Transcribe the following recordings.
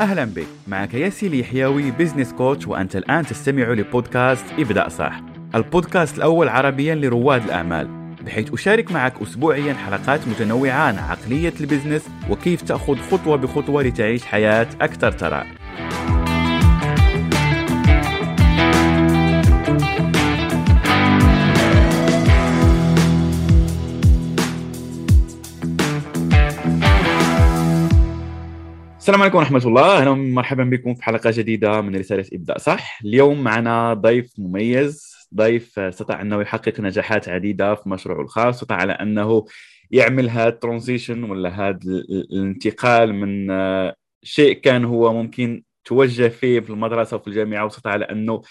أهلا بك. معك ياسي اليحيوي business coach وأنت الآن تستمع لبودكاست ابدأ صح. البودكاست الأول عربيا لرواد الأعمال بحيث أشارك معك أسبوعيا حلقات متنوعة عن عقلية ال business وكيف تأخذ خطوة بخطوة لتعيش حياة أكثر ثراء السلام عليكم ورحمة الله. أهلا ومرحبا بكم في حلقة جديدة من رسالة إبداء صح؟ اليوم معنا ضيف مميز ضيف استطاع أنه يحقق نجاحات عديدة في مشروعه الخاص استطاع على أنه يعمل هذا الترانزيشن ولا هذا الانتقال من آه، شيء كان هو ممكن توجه فيه في المدرسة وفي الجامعة واستطاع على أنه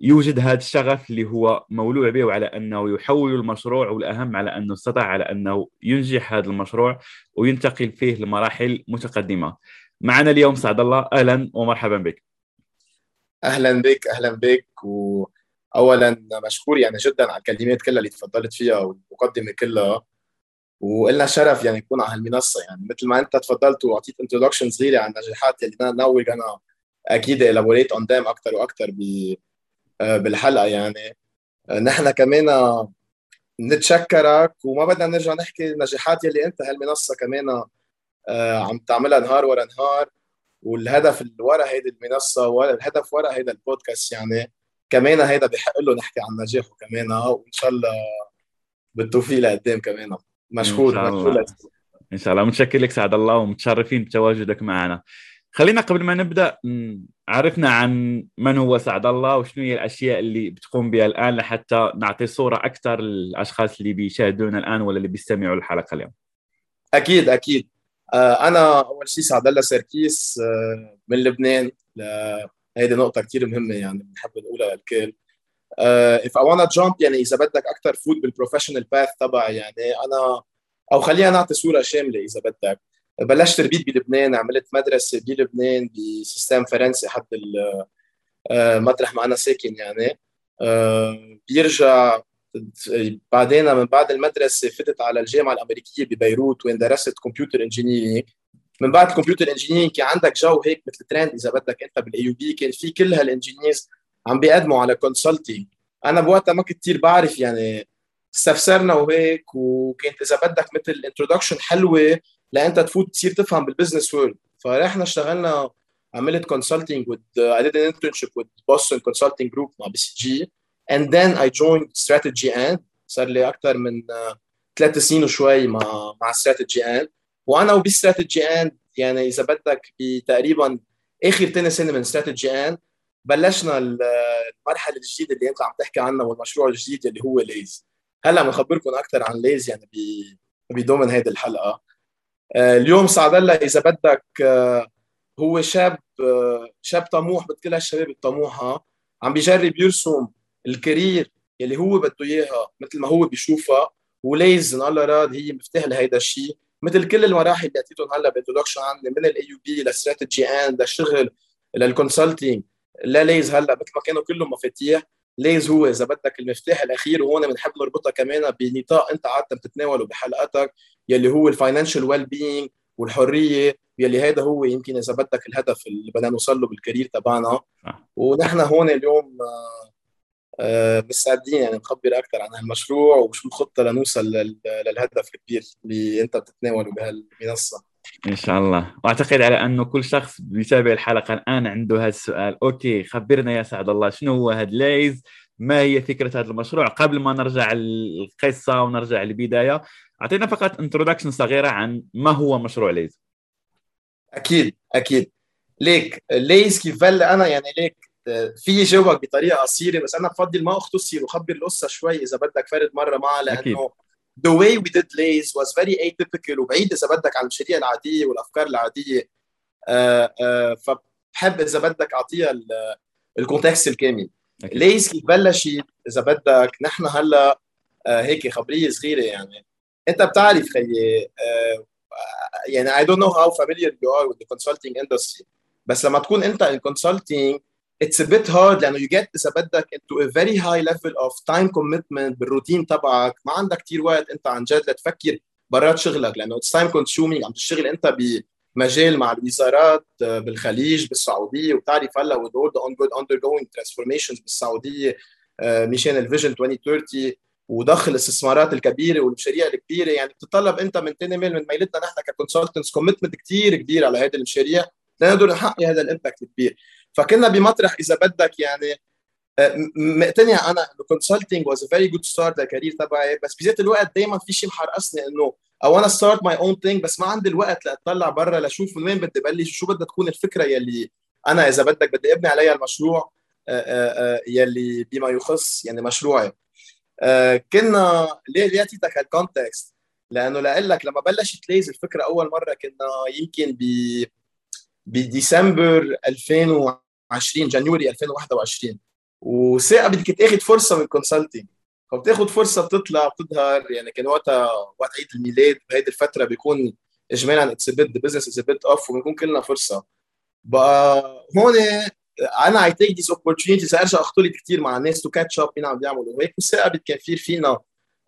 يوجد هذا الشغف اللي هو مولوع به وعلى أنه يحول المشروع والأهم على أنه استطاع على أنه ينجح هذا المشروع وينتقل فيه لمراحل متقدمة. معنا اليوم سعد الله. أهلا ومرحبا بك. أهلا بك أهلا بك. واولا مشكور يعني جدا على الكلمات كلها اللي تفضلت فيها والمقدمه كلها. وإلنا شرف يعني نكون على هالمنصه يعني. مثل ما أنت تفضلت وأعطيت introduction صغيره عن النجاحات اللي ناوي أنا أكيد elaborate on them أكثر وأكثر بالحلقة يعني. نحن كمان نتشكرك وما بدنا نرجع نحكي النجاحات يلي أنت هالمنصة كمان آه، عم تعملها نهار ورا نهار. والهدف اللي ورا هيدي المنصة والهدف ورا هيدا البودكاست يعني كمان هيدا بحق له نحكي عن نجاحه كمان وإن شاء الله بالتوفيق لقدام كمان. مشكور إن شاء الله. إن شاء الله. متشكر لك سعد الله ومتشرفين بتواجدك معنا. خلينا قبل ما نبدأ عرفنا عن من هو سعد الله وشنو هي الأشياء اللي بتقوم بها الآن لحتى نعطي صورة أكثر للأشخاص اللي بيشاهدونا الآن ولا اللي بيستمعوا للحلقة اليوم. أكيد أكيد. آه، أنا أول شيء سعد الله سركيس آه، من لبنان هيدي نقطة كثير مهمة يعني بنحب نقولها للكل. if I wanna jump يعني إذا بدك أكثر فوت بال professional path تبعي يعني أنا أو خلينا نعطي صورة شاملة إذا بدك. بلشت تربيت بلبنان عملت مدرسة بلبنان ب système فرنسي حد آه، مطرح ما أنا ساكن يعني. بيرجع بعدين من بعد المدرسة فتت على الجامعة الأمريكية ببيروت وين درست computer engineering من بعد ال computer engineering كان عندك جو هيك مثل ترند إذا بدك أنت بال AUB كان في كل هال engineers عم بيقدموا على consulting أنا بوقتها ما كنت كثير بعرف يعني استفسرنا وهيك وكانت إذا بدك مثل introduction حلوة لأنت تفوت تصير تفهم بال business world فرحنا اشتغلنا عملت consulting I did an internship with Boston Consulting Group مع BCG and then I joined Strategy& صار لي أكثر من ثلاث سنين وشوي مع مع Strategy& وأنا وب Strategy& يعني إذا بدك بتقريبا آخر ثاني سنة من Strategy& بلشنا المرحلة الجديدة اللي أنت عم تحكي عنها والمشروع الجديد اللي هو Laze هلأ بنخبركم أكثر عن Laze يعني بضمن هذه الحلقة. آه، اليوم سعد الله إذا بدك آه، هو شاب آه، شاب طموح مثل كل الشباب الطموحة عم بيجرب يرسم ال career يلي هو بده إياها مثل ما هو بيشوفها و Laze ان الله راد هي مفتاح لهيدا الشيء مثل كل المراحل اللي أعطيتهم هلا ب introduction عني من ال AUB لل Strategy& للشغل لل consulting ل Laze هلا مثل ما كانوا كلهم مفاتيح. Laze هو إذا بدك المفتاح الأخير وهون بنحب نربطها كمان بنطاق أنت عادة بتتناوله بحلقاتك يلي هو ال financial well-being والحرية يلي هذا هو يمكن إذا بدك الهدف اللي بدنا نوصل له بال career تبعنا. ونحن هون اليوم آه، مستعدين يعني نخبر أكثر عن هالمشروع وشو الخطه لنوصل للهدف الكبير اللي أنت بتتناوله بهالمنصة. إن شاء الله. وأعتقد على أنه كل شخص بيتابع الحلقة الآن عنده هذا السؤال okay خبرنا يا سعد الله شنو هو هذا Laze ما هي فكرة هذا المشروع؟ قبل ما نرجع القصة ونرجع للبدايه أعطينا فقط introduction صغيرة عن ما هو مشروع Laze أكيد أكيد. ليك Laze كيف أنا؟ يعني ليك في جاوبك بطريقة قصيرة بس أنا بفضل ما اختصر وخبر القصة شوي إذا بدك فرد مرة معها لأنه the way we did Laze was very atypical وبعيد إذا بدك عن المشاريع العادية والأفكار العادية. آه آه فبحب إذا بدك أعطيها ال context الكامل. Laze كيف بلشت؟ إذا بدك نحن هلأ آه هيك خبرية صغيرة يعني. أنت بتعرف خيي يعني I don't know how familiar you are with the consulting industry بس لما تكون أنت الكونسلتنج it's a bit hard لأنه you get بدك into a very high level of time commitment بالروتين تبعك. ما عندك كثير وقت أنت عن جد لتفكر برات شغلك لأنه it's time consuming. عم تشتغل أنت ب مجال مع الوزارات بالخليج بالسعودية وتعرف هلأ with all the ongoing transformations بالسعودية مشان ال Vision 2030 وضخ الاستثمارات الكبيرة والمشاريع الكبيرة. يعني بتتطلب أنت من تاني ميل من ميلتنا نحن ك consultants commitment كثير كبير على هذه المشاريع لنقدر نحقق هذا ال impact الكبير. فكنا بمطرح إذا بدك يعني. آه، مقتنع أنا إنه consulting was very good start لل career تبعي بس بذات الوقت دائما في شيء محرقصني إنه want to start my own thing بس ما عندي الوقت لأطلع برا لأشوف من وين بدي بلش وشو بدها تكون الفكرة يلي أنا إذا بدك بدي أبني عليها المشروع آه، آه، يلي بما يخص يعني مشروعي. كنا ليه ليه أعطيتك هال context لأنه لأقول لك لما بلشت Laze الفكرة أول مرة كنا يمكن ب بديسمبر 2020 January 2021 وثاقه بدك تاخذ فرصة من consulting فبتاخذ فرصة بتطلع بتظهر يعني كان وقتها وقت عيد الميلاد بهيدي الفترة بيكون اجمالا it's a bit business is a bit of وبنكون كلنا فرصة. بقى هون أنا I take this opportunities أرجع اختلط كثير مع الناس to catch up مين عم بيعملوا وهيك والثاقه كان في فينا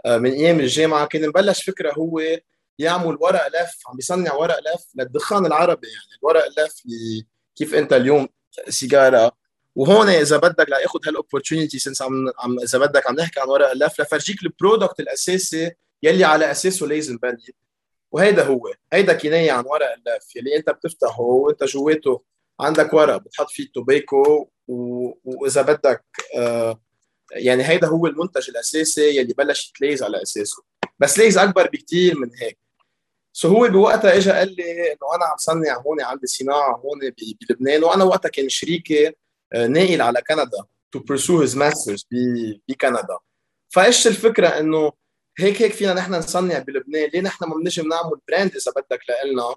آه، من أيام الجامعة. كان مبلش فكرة هو يعمل ورق لف عم بيصنع ورق لف للدخان العربي يعني الورق اللف كيف أنت اليوم سيجارة. وهون إذا بدك لأخذ هال opportunity sense عم عم إذا بدك عم نحكي عن ورق اللف لفرجيك ال product الأساسي يلي على أساسه لازم بني وهيدا هو. هيدا كناية عن ورق اللف يلي أنت بتفتحه وأنت جواته عندك ورق بتحط فيه tobacco و... وإذا بدك آه يعني هيدا هو المنتج الأساسي يلي بلش ليز على أساسه. بس ليز أكبر بكثير من هيك. سو هو بوقتها اجى قال لي إنه أنا عم صنع هون عندي صناعة هون بلبنان وأنا وقتها كان شريكي آه، ناقل على كندا to pursue his masters بكندا. فايش الفكرة إنه هيك هيك فينا نحن نصنع بلبنان ليه نحن ما بنجي بنعمل brand إذا بدك لنا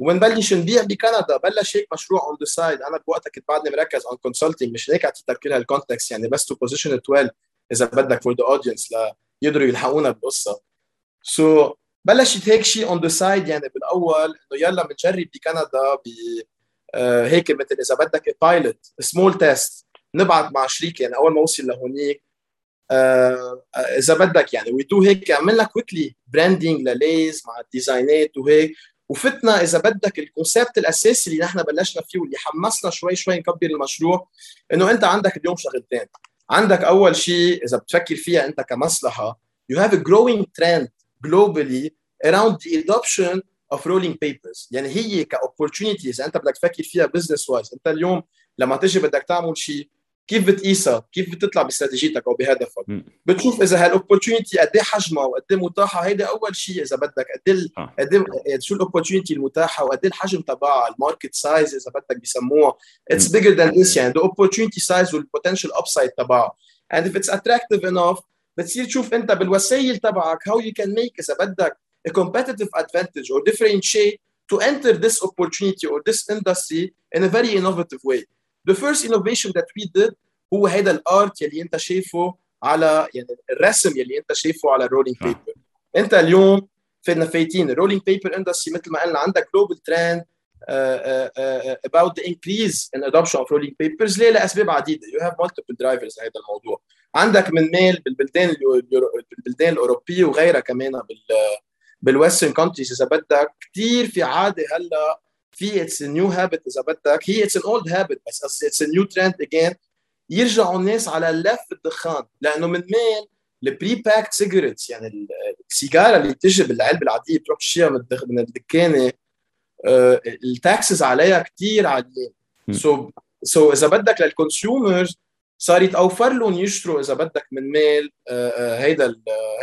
ونبلش نبيع بكندا بلش هيك مشروع on the side أنا بوقتها كنت بعدني مركز on consulting مش هيك اعطيتك كل هال context يعني بس to position it well إذا بدك for the audience ليقدروا يلحقونا بالقصة so so, بلشت هيك شيء on the side يعني بالأول إنه يلا بنجرب بكندا ب آه هيك مثل إذا بدك pilot small test نبعث مع شريك يعني أول ما وصل لهونيك. آه إذا بدك يعني we do هيك عملنا quickly branding لليز مع الديزاينات وهيك وفتنا إذا بدك ال concept الأساسي اللي نحن بلشنا فيه واللي حمسنا شوي شوي نكبر المشروع إنه أنت عندك اليوم شغلتين. عندك أول شيء إذا بتفكر فيها أنت كمصلحة you have a growing trend globally around the adoption of rolling papers. يعني هي ك opportunities أنت بدك تفكر فيها business wise أنت اليوم لما تجي بدك تعمل شيء كيف بتقيسها؟ كيف بتطلع باستراتيجيتك أو بهدفك؟ بتشوف إذا هال opportunity قد إيه حجمها وقد إيه متاحه هيدا أول شيء إذا بدك قد إيه قد إيه شو ال opportunity المتاحة وقد إيه الحجم تبعها؟ ال market size إذا بدك بيسموها. it's bigger than this يعني the opportunity size وال potential upside تبعها. And if it's attractive enough بتصير تشوف انت بالوسائل تبعك how you can make إذا بدك a competitive advantage or differentiate to enter this opportunity or this industry in a very innovative way. The first innovation that we did هو هيدا ال art يلي أنت شايفه على يعني الرسم يلي أنت شايفه على ال rolling paper. أنت اليوم فينا فايتين ال rolling paper industry مثل ما قلنا عندك global trend about the increase in adoption of rolling papers. ليه؟ لأسباب عديدة. You have multiple drivers لهذا الموضوع. عندك من ميل بالبلدان بالبلدان الأوروبية وغيرها كمان بال بال western countries إذا بدك كثير في عادة هلأ في it's new habit إذا بدك هي it's an old habit بس it's new trend again يرجعوا الناس على لف الدخان. لأنه من مين ال pre-packed cigarettes يعني السيجارة اللي بتجي بالعلبة العادية بتروح تشتريها من الدكانة آه، ال taxes عليها كثير عاليين so so إذا بدك لل consumers صار يتوفر لهم يشتروا إذا بدك من ميل آه، آه، هيدا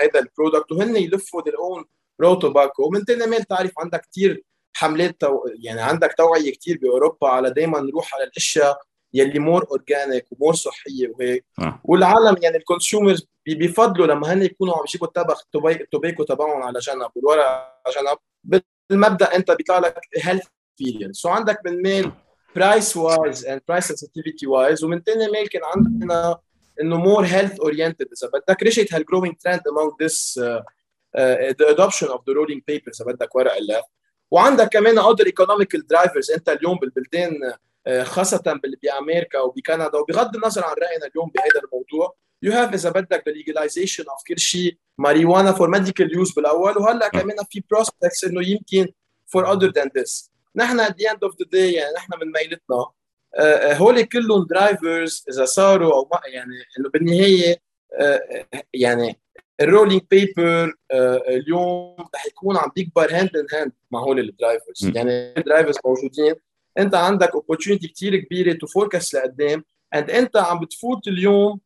هيدا ال product وهن يلفوا their own raw tobacco ومن ثاني ميل تعرف عندك كثير حملات تو... يعني عندك توعية كثير بأوروبا على دائما نروح على الأشياء يلي more organic و more صحية وهيك. آه. والعالم يعني ال consumers بيفضلوا لما هن يكونوا عم يجيبوا التبغ ال tobacco تبعهم على جنب والورق على جنب. بالمبدا أنت بيطلع لك health experience so عندك من ميل price wise and price sensitivity wise ومن ثاني ميل كان عندنا إنه more health oriented إذا بدك رجعت هال growing trend among this uh, uh, the adoption of the rolling إذا بدك ورق اللف وعندك كمان other economical drivers. أنت اليوم بالبلدان uh, خاصة بأمريكا وبكندا وبغض النظر عن رأينا اليوم بهذا الموضوع you have اذا بدك the legalization of كل شيء ماريجوانا for medical use بالأول وهلأ كمان في prospects إنه يمكن for other than this نحن at the end of the day يعني نحن من ميلتنا هول كلهم drivers إذا صاروا أو ما يعني إنه بالنهاية يعني ال rolling paper اليوم رح يكون عم بيكبر hand in hand مع هول ال drivers يعني ال drivers موجودين. أنت عندك opportunity كثير كبيرة to forecast لقدام and أنت عم بتفوت اليوم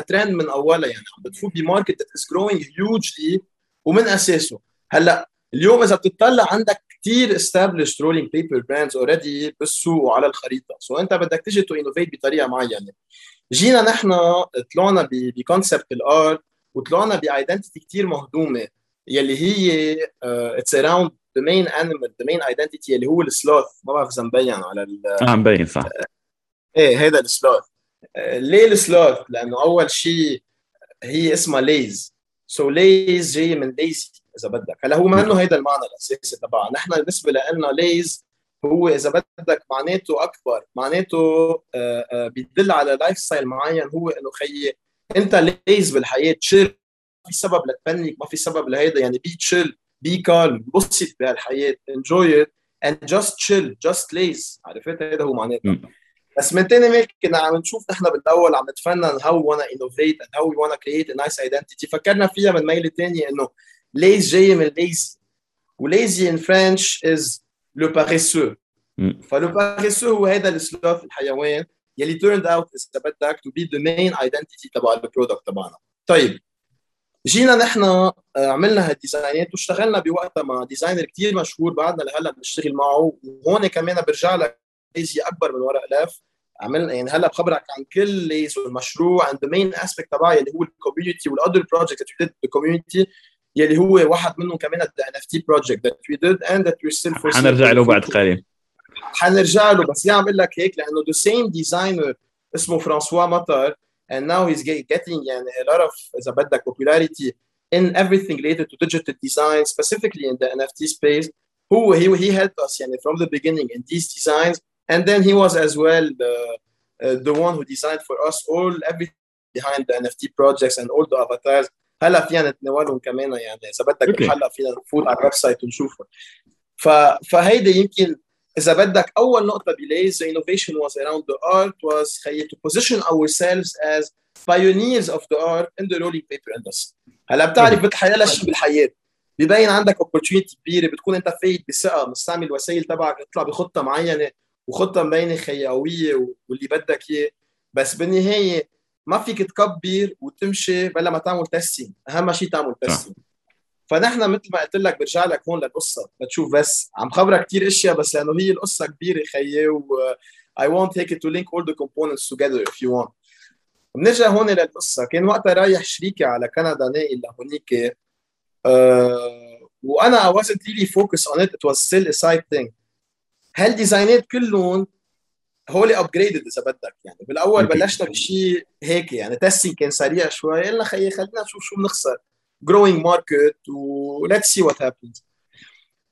ترند من اولها يعني. عم بتفوت ب market that is growing hugely ومن أساسه. هلأ اليوم إذا بتطلع عندك كثير established rolling paper brands already بالسوق وعلى الخريطة. so so أنت بدك تيجي to innovate بطريقة معينة. جينا نحن طلعنا ب concept ال art وطلعنا ب identity كثير مهضومة. يلي هي it's around the main animal the main identity اللي هو ال sloth ما بعرف إذا مبين على ال آه مبين صح. إيه هذا ال sloth ليه ال sloth؟ لأنه أول شيء هي اسمها ليز so ليز جاي من lazy إذا بدك. هلا هو ما إنه هيدا المعنى الأساسي تبعها نحن بالنسبة لنا ليز هو إذا بدك معناته أكبر. معناته آه، آه، بيدل على lifestyle معين هو إنه خيي أنت ليز بالحياة. chill ما في سبب لت panic ما في سبب لهيدا. يعني be chill be calm بسط بهالحياة. enjoy it and just chill just laze عرفت؟ هذا هو معناته. بس من تاني ميل كنا عم نشوف نحن بالأول عم نتفنن how we wanna innovate and how we wanna create a nice identity فكرنا فيها من ميل ثانية إنه Laze جاية من lazy و lazy in French is le paresseux ف le paresseux هو هذا ال sloth الحيوان يلي turned out اذا بدك to be the main identity تبع ال product تبعنا. طيب جينا نحن آه، عملنا هالديزاينات واشتغلنا بوقتها مع designer كثير مشهور بعدنا لهلأ بنشتغل معه. وهون كمان برجع لك استراتيجي أكبر من ورق اللف عملنا يعني هلا بخبرك عن كل Laze والمشروع عن ال main aspect تبعي اللي هو ال community وال other project اللي did بال community يلي هو واحد منهم كمان ال NFT project that we did and that we still for حنرجع له بعد قليل. حنرجع له بس يا عم بقول لك هيك لأنه the same designer اسمه فرانسوا مطر and now he's getting يعني a lot of إذا بدك popularity in everything related to digital design specifically in the NFT space. هو he, he helped us يعني from the beginning in these designs. and then he was as well the uh, the one who designed for us all everything behind the NFT projects and all the avatars هلا فينا نتناولهم كمان يعني اذا بدك هلا فينا نفوت على الويب سايت ونشوفهم ف... فهيدي يمكن اذا بدك اول نقطه بليز the innovation was around the art was خي to position ourselves as pioneers of the art in the rolling paper industry هلا بتعرف بتحيا شيء بالحياه ببين عندك opportunity كبيره بتكون انت فايت بثقه مستعمل الوسائل تبعك تطلع بخطه معينه وخطة مبينه خياويه واللي بدك إياه. بس بالنهاية ما فيك تكبر وتمشي بلا ما تعمل testing أهم شيء تعمل testing فنحن مثل ما قلت لك برجع لك هون للقصة. بتشوف بس عم خبرك كثير أشياء بس لأنه هي القصة كبيرة خيي و I want take it to link all the components together if you want. بنرجع هون للقصة. كان وقتها رايح شريكي على كندا ناقل لهونيك. أه وأنا I wasn't really focused on it. It was still a side thing. هالديزاينات كلهم هول upgraded إذا بدك؟ يعني بالأول بلشنا بشيء هيك يعني testing كان سريع شوي. قلنا خيي خلينا نشوف شو بنخسر. Growing market و let's see what happens.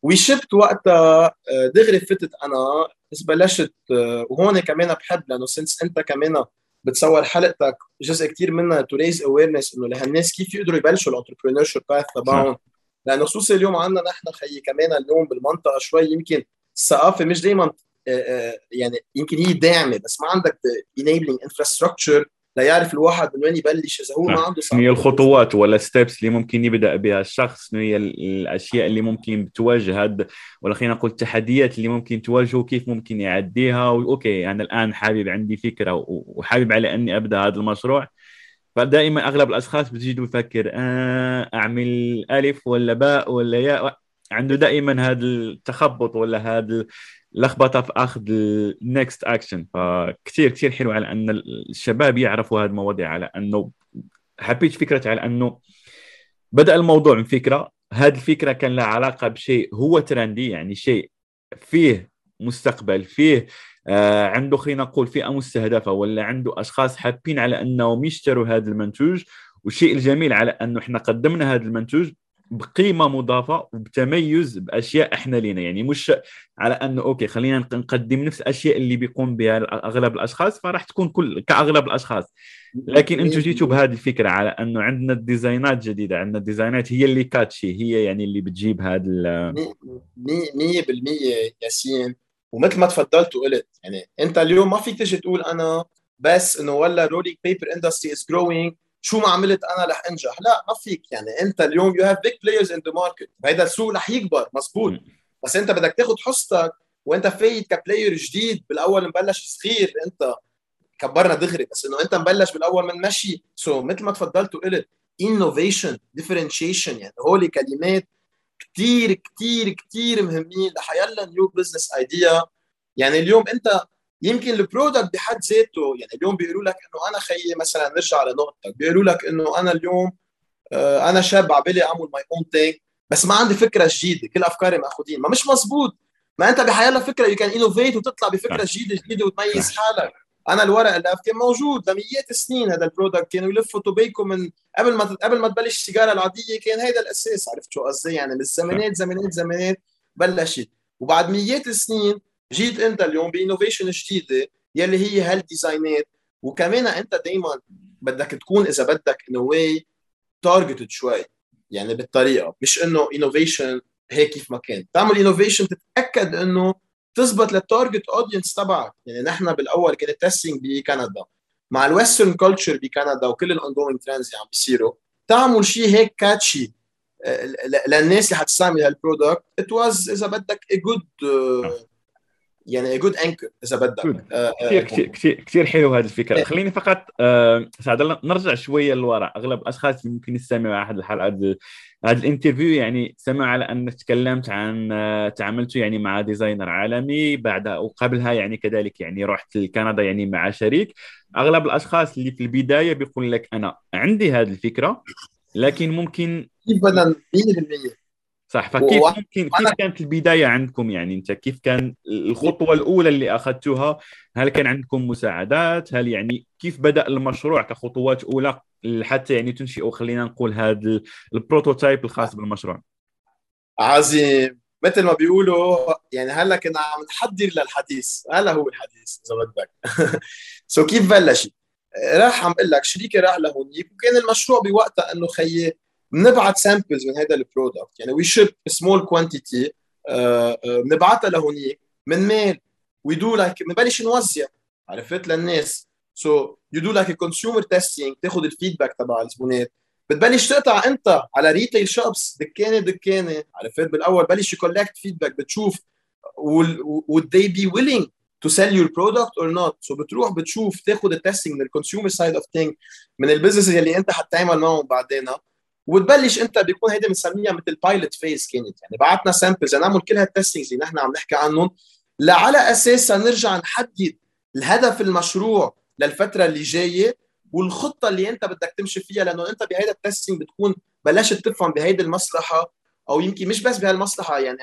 وي شفت وقتها آه، دغري فتت أنا بس بلشت آه، وهون كمان بحب لأنه since أنت كمان بتصور حلقتك جزء كثير منها to raise awareness إنه لهالناس كيف يقدروا يبلشوا ال entrepreneurship path تبعهم لأنه خصوصا اليوم عندنا نحن خيي كمان اليوم بالمنطقة شوي يمكن الثقافة مش دائما آه، يعني يمكن هي داعمة بس ما عندك enabling infrastructure ليعرف الواحد من وين يبلش إذا هو ما عنده شنو هي الخطوات ولا steps اللي ممكن يبدأ بها الشخص شنو هي الأشياء اللي ممكن تواجه هذا ولا خلينا نقول التحديات اللي ممكن تواجهه وكيف ممكن يعديها. أوكي أنا الآن حابب عندي فكرة وحابب على أني أبدأ هذا المشروع. فدائما أغلب الأشخاص بتجدوا يفكر آه أعمل ألف ولا باء ولا ياء. عنده دائما هذا التخبط ولا هذا لخبطه في أخذ ال next action فكثير كثير حلو على أن الشباب يعرفوا هذه المواضيع على أنه حبيت فكرة على أنه بدأ الموضوع من فكرة. هذه الفكرة كان لها علاقة بشيء هو trendy يعني شيء فيه مستقبل فيه آه عنده خلينا نقول فئة مستهدفة ولا عنده أشخاص حابين على أنهم يشتروا هذا المنتوج. والشيء الجميل على أنه إحنا قدمنا هذا المنتوج بقيمة مضافة وبتميز بأشياء إحنا لينا. يعني مش على أنه أوكي خلينا نقدم نفس الاشياء اللي بيقوم بها أغلب الأشخاص فراح تكون كل كأغلب الاشخاس لكن أنتم جيتوا بهذه الفكرة على أنه عندنا الديزاينات جديدة عندنا الديزاينات هي اللي catchy هي يعني اللي بتجيب هذا 100% ياسين. ومثل ما تفضلت وقلت يعني أنت اليوم ما فيك تجي تقول أنا بس إنه ولا rolling paper industry is growing شو ما عملت أنا رح أنجح. لا ما فيك. يعني أنت اليوم you have big players in the market هيدا السوق رح يكبر مزبوط. بس أنت بدك تاخذ حصتك وأنت فايت ك player جديد بالأول مبلش صغير. أنت كبرنا دغري بس إنه أنت مبلش بالأول من مشي. so so, مثل ما تفضلت وقلت innovation differentiation يعني هول كلمات كثير كثير كثير مهمين. لحيلا new business idea يعني اليوم أنت يمكن ال product بحد ذاته يعني اليوم بيقولوا لك إنه أنا خيي مثلا نرجع لنقطتك بيقولوا لك إنه أنا اليوم آه، أنا شاب على بالي أعمل my own thing بس ما عندي فكرة جديدة كل أفكاري ماخذين ما مش مزبوط. ما أنت بحيالله فكرة you can innovate وتطلع بفكرة جديدة جديدة وتميز حالك. أنا الورق اللي كان موجود لميات السنين هذا product كانوا يلفوا tobacco من قبل ما قبل ما تبلش السيجارة العادية كان هذا الأساس عرفت شو قصدي؟ يعني من زمانات زمانات زمانات بلشت. وبعد ميات السنين جيت انت اليوم ب innovation جديده يلي هي هالديزاينات وكمان انت دائما بدك تكون إذا بدك in a way targeted شوي يعني بالطريقة مش إنه innovation هيك كيف ما كان. تعمل innovation تتأكد إنه تزبط لل target audience تبعك. يعني نحن بالأول كان ال testing بكندا. مع ال western culture بكندا وكل ال ongoing trends اللي عم بيصيروا تعمل شيء هيك catchy آه، للناس اللي حتستعمل هال product it was إذا بدك a good يعني good anchor إذا بدك. آه، آه، كثير كثير كثير حلو هذه الفكرة. إيه. خليني فقط آه سعد نرجع شوية لورا أغلب الأشخاص ممكن يستمعوا احد الحلقات هذا ال interview يعني سمعوا على أنك تكلمت عن تعاملت يعني مع designer عالمي. بعد وقبلها يعني كذلك يعني رحت لكندا يعني مع شريك. أغلب الأشخاص اللي في البداية بيقول لك أنا عندي هذه الفكرة لكن ممكن كيف بدنا 100% صح. فكيف و... ممكن كيف كانت البداية عندكم؟ يعني أنت كيف كان الخطوة الأولى اللي أخذتوها؟ هل كان عندكم مساعدات؟ هل يعني كيف بدأ المشروع كخطوات أولى حتى يعني تنشئوا خلينا نقول هذا البروتوتايب الخاص بالمشروع. عظيم. مثل ما بيقولوا يعني هلأ كنا عم نحضر للحديث. هلأ هو الحديث إذا بدك. so كيف بلشت؟ راح عم أقول لك شريكي راح لهونيك وكان المشروع بوقتها إنه خيي بنبعت samples من هذا ال product يعني we ship small quantity بنبعتها لهونيك من ميل we do like بنبلش نوزع عرفت؟ للناس. so you do like consumer testing تاخذ ال feedback تبع الزبونات. بتبلش تقطع انت على retail shops دكانة دكانة عرفت؟ بالأول بلش ي collect feedback بتشوف would they be willing to sell your product or not. So بتروح بتشوف تاخذ ال testing من ال consumer side of thing من ال business اللي انت حتعمل معهم بعدين. وتبلش انت بيكون هيدي بنسميها مثل pilot phase كانت. يعني بعتنا samples نعمل كل هال testings اللي نحن عم نحكي عنهم. لعلى اساسها نرجع نحدد الهدف المشروع للفترة اللي جاية والخطة اللي أنت بدك تمشي فيها لأنه أنت بهيدا ال testing بتكون بلشت تفهم بهيدي المصلحة أو يمكن مش بس بهالمصلحة يعني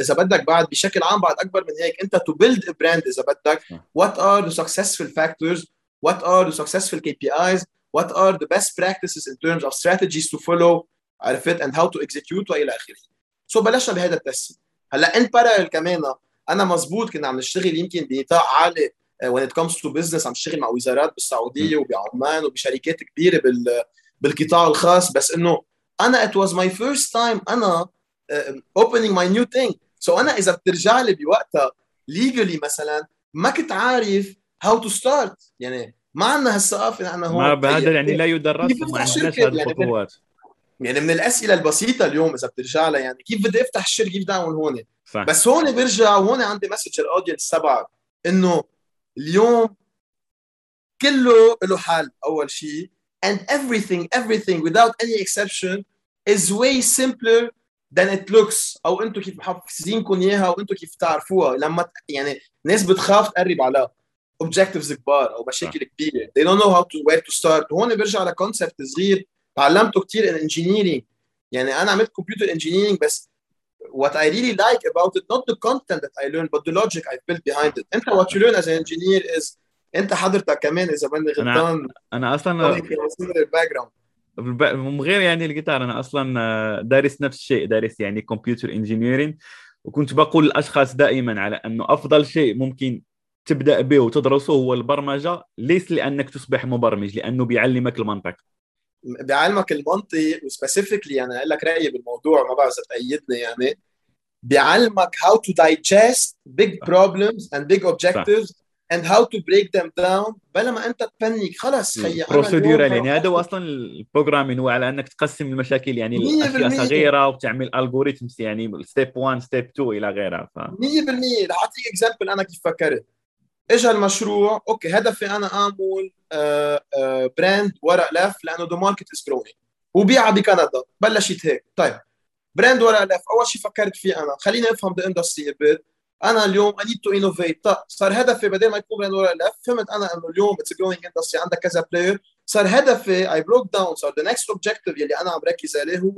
إذا بدك بعد بشكل عام بعد أكبر من هيك أنت to build brand إذا بدك. وات ار ذا سكسسفul فاكتورز وات ار ذا سكسسفul كي بي ايز what are the best practices in terms of strategies to follow عرفت and how to execute وإلى آخره. so so بلشنا بهذا ال test هلأ in parallel كمان أنا مزبوط كنا عم نشتغل يمكن بنطاق عالي uh, when it comes to business عم نشتغل مع وزارات بالسعودية وبعمان وبشركات كبيرة بال بالقطاع الخاص. بس إنه أنا it was my first time أنا uh, opening my new thing. So أنا إذا بترجع لي بوقتها legally مثلا ما كنت عارف how to start. يعني ما عندنا هالثقافه نحن هون. ما بهذا يعني لا يدرس ما عندناش هذه يعني الخطوات. يعني من الأسئلة البسيطة اليوم إذا بترجع لها يعني كيف بدي أفتح الشركة كيف بدي أعمل هون؟ صح. بس هون برجع وهون عندي message ال audience تبعك إنه اليوم كله له حل أول شيء and everything everything without any exception is way simpler than it looks. أو أنتم كيف محفزينكم إياها وأنتم كيف تعرفوها. لما يعني ناس بتخاف تقرب عليها objectives كبار أو مشاكل كبيرة. They don't know how to where to start. هون برجع على concept صغير. تعلمته كثير in engineering. يعني أنا عملت computer engineering بس what I really like about it not the content that I learned but the logic I built behind it. أنت what you learn as an engineer is أنت حضرتك كمان إذا بني غلطان. أنا أنا أصلا ground من غير يعني الجيتار أنا أصلا آه، دارس نفس الشيء دارس يعني computer engineering وكنت بقول للاشخاص دائما على إنه أفضل شيء ممكن تبدأ به وتدرسه هو البرمجة ليس لأنك تصبح مبرمج لأنه بيعلمك المنطق. بيعلمك المنطق و specifically أنا أقول لك رأيي بالموضوع ما بعرف إذا تأيدني يعني. بيعلمك how to digest big problems and big objectives صح. and how to break them down. بلا ما أنت تبنيك خلص خيي procedural يعني. هذا هو أصلا ال programming هو على أنك تقسم المشاكل يعني لاشياء صغيرة وتعمل algorithms يعني step 1 step 2 إلى غيرها ف 100% رح أعطيك example أنا كيف فكرت. اجى المشروع أوكي هدفي أنا أعمل brand آه، ورق لف لأنه the market is growing وبيعها بكندا بلشت هيك. طيب brand ورق لف أول شيء فكرت فيه أنا خليني أفهم the industry bit أنا اليوم I need to innovate طيب صار هدفي بدل ما يكون brand ورق لف فهمت أنا إنه اليوم it's growing industry عندك كذا player صار هدفي I broke down صار the next objective يلي أنا عم بركز عليه هو